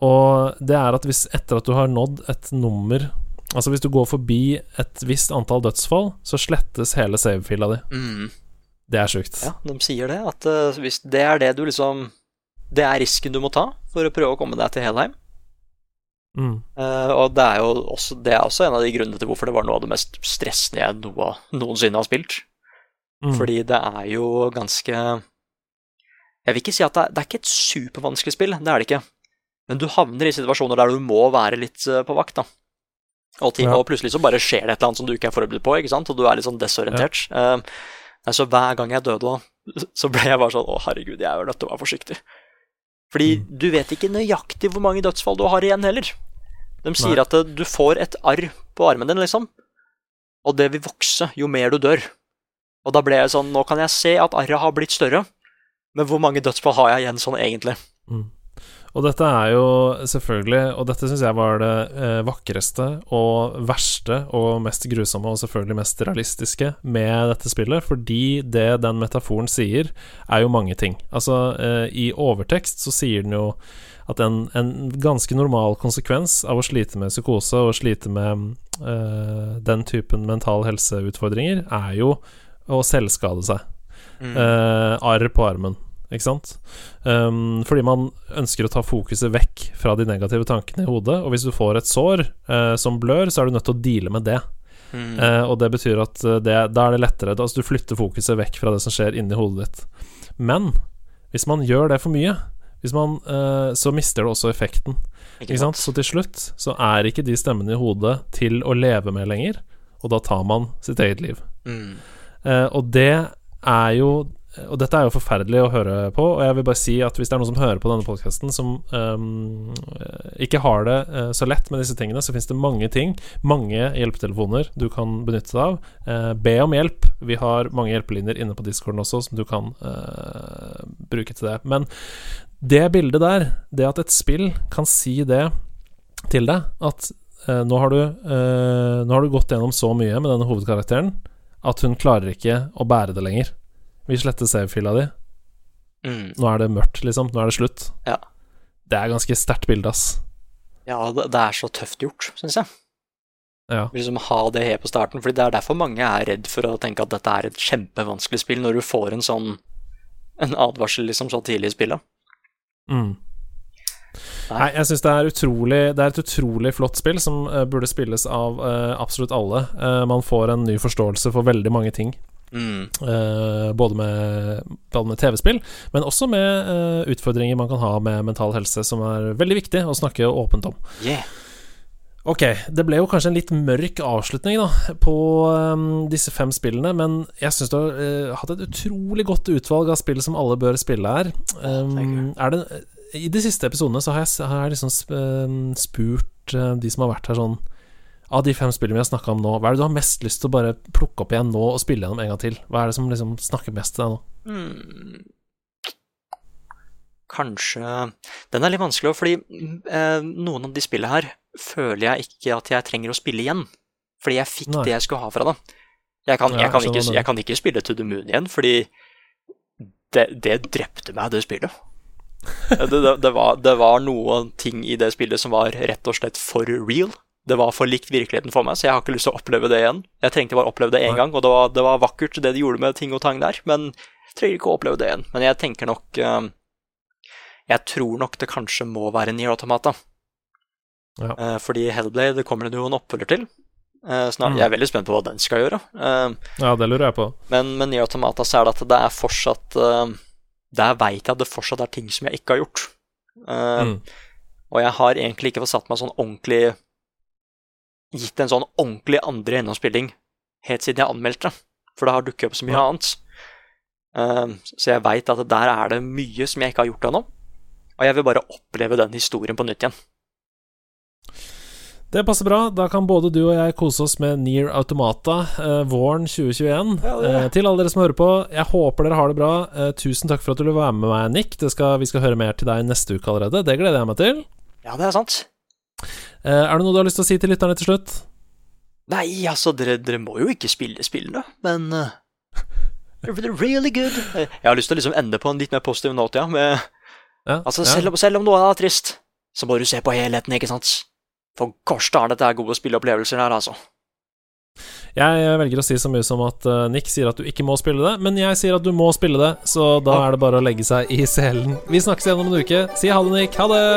A: Og det er at hvis etter at du har nådd et nummer Altså hvis du går forbi et visst antall dødsfall, så slettes hele savefila di. Mm. Det er sjukt.
B: Ja, de sier det. At uh, hvis det er det du liksom Det er risken du må ta for å prøve å komme deg til Helheim. Mm. Uh, og det er jo også, det er også en av de grunnene til hvorfor det var noe av det mest stressende jeg noe, noensinne har spilt. Mm. Fordi det er jo ganske Jeg vil ikke si at det er, det er ikke et supervanskelig spill, det er det ikke. Men du havner i situasjoner der du må være litt eh, på vakt. da. Og, ting, ja. og, plutselig så bare skjer det et eller annet som du ikke er forberedt på, ikke sant? og du er litt sånn desorientert. Ja. Uh, altså Hver gang jeg døde, så ble jeg bare sånn Å, herregud, jeg er nødt til å være forsiktig. Fordi mm. du vet ikke nøyaktig hvor mange dødsfall du har igjen heller. De sier Nei. at eh, du får et arr på armen din, liksom. Og det vil vokse jo mer du dør. Og da ble jeg sånn Nå kan jeg se at arret har blitt større, men hvor mange dødsfall har jeg igjen sånn egentlig? Mm.
A: Og dette er jo selvfølgelig Og dette syns jeg var det eh, vakreste og verste og mest grusomme og selvfølgelig mest realistiske med dette spillet, fordi det den metaforen sier, er jo mange ting. Altså, eh, i overtekst så sier den jo at en, en, ganske normal konsekvens av å slite med psykose og slite med eh, den typen mental helseutfordringer, er jo å selvskade seg. Mm. Uh, arr på armen. Ikke sant? Um, fordi man ønsker å ta fokuset vekk fra de negative tankene i hodet. Og hvis du får et sår uh, som blør, så er du nødt til å deale med det. Mm. Uh, og det betyr at det, da er det lettere. Altså du flytter fokuset vekk fra det som skjer inni hodet ditt. Men hvis man gjør det for mye, man, uh, så mister det også effekten. Ikke ikke så til slutt så er ikke de stemmene i hodet til å leve med lenger, og da tar man sitt eget liv. Mm. og det er jo og dette er jo forferdelig å høre på, og jeg vil bare si at hvis det er noen som hører på denne podkasten som um, ikke har det uh, så lett med disse tingene, så finnes det mange ting, mange hjelpetelefoner du kan benytte deg av. Uh, be om hjelp. Vi har mange hjelpelinjer inne på discorden også som du kan uh, bruke til det. Men det bildet der, det at et spill kan si det til deg, at nå har, du, nå har du gått gjennom så mye med denne hovedkarakteren at hun klarer ikke å bære det lenger. Vi sletter save-fila di. Mm. Nå er det mørkt, liksom. Nå er det slutt.
B: Ja.
A: Det er ganske sterkt bilde, ass.
B: Ja, det, det er så tøft gjort, syns jeg.
A: Ja.
B: Liksom ha det her på starten, Fordi det er derfor mange er redd for å tenke at dette er et kjempevanskelig spill, når du får en sånn En advarsel liksom så tidlig i spillet.
A: Mm. Nei, jeg syns det, det, er et utrolig flott spill som uh, burde spilles av uh, absolutt alle. Uh, man får en ny forståelse for veldig mange ting. Mm. både med, med TV-spill, men også med utfordringer man kan ha med mental helse, som er veldig viktig å snakke åpent om.
B: Yeah.
A: Ok, det ble jo kanskje en litt mørk avslutning da på um, disse fem spillene, men jeg syns du har uh, hatt et utrolig godt utvalg av spill som alle bør spille her. Um, er det, I de siste episodene så har jeg, har jeg liksom spurt uh, de som har vært her sånn Av de fem spillene vi har snakka om nå, hva er det du har mest lyst til å bare plukke opp igjen nå og spille gjennom en gang til? Hva er det som liksom snakker mest til deg nå?
B: Mm kanskje Den er litt vanskelig, fordi eh, noen av de spillene her føler jeg ikke at jeg trenger å spille igjen. Fordi jeg fikk Nei. det jeg skulle ha fra det. Jeg kan, jeg, kan ikke, jeg kan, ikke, spille To the Moon igjen, fordi det, det drepte meg, det spillet. det, det, var, det var noen ting i det spillet som var rett og slett for real. Det var for likt virkeligheten for meg, så jeg har ikke lyst til å oppleve det igjen. Jeg trengte bare å oppleve det én gang, og det var, det var, vakkert, det de gjorde med ting og tang der, men jeg trenger ikke å oppleve det igjen. Men jeg tenker nok um, Jeg tror nok det kanskje må være Nier Automata. Ja. Eh, fordi Hellblade kommer det jo en oppfølger til. Eh, snart, mm. Jeg er veldig spent på hva den skal gjøre. Eh,
A: ja, det lurer jeg på.
B: Men med Nye Automata så er det at det er fortsatt Der veit jeg at det fortsatt er ting som jeg ikke har gjort. Mm. Og jeg har egentlig ikke fått satt meg sånn ordentlig Gitt en sånn ordentlig andre gjennomspilling helt siden jeg anmeldte det. For det har dukket opp så mye ja. annet. Så jeg veit at der er det mye som jeg ikke har gjort ennå. Og jeg vil bare oppleve den historien på nytt igjen.
A: Det passer bra. Da kan både du og jeg kose oss med Near Automata eh, våren 2021. Ja, eh, til alle dere som hører på, jeg håper dere har det bra. Eh, tusen takk for at du vil være med meg, Nick. Skal, vi skal høre mer til deg neste uke allerede. Det gleder jeg meg til.
B: Ja, det er sant.
A: Eh, er det noe du har lyst til å si til lytterne til slutt?
B: Nei, altså, dere, dere må jo ikke spille spillene, men uh, They're really good. Jeg har lyst til å liksom ende på en litt mer positiv note, ja. Med, ja, altså, ja. om, selv om noe er trist, så må du se på helheten, ikke sant? For gosh er dette gode spilleopplevelser her, altså.
A: Jeg velger å si så mye som at uh, Nick sier at du ikke må spille det, men jeg sier at du må spille det, så da er det bare å legge seg i selen. Vi snakkes igjen om en uke. Si ha det, Nick. Ha det.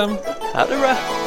B: Ha det bra.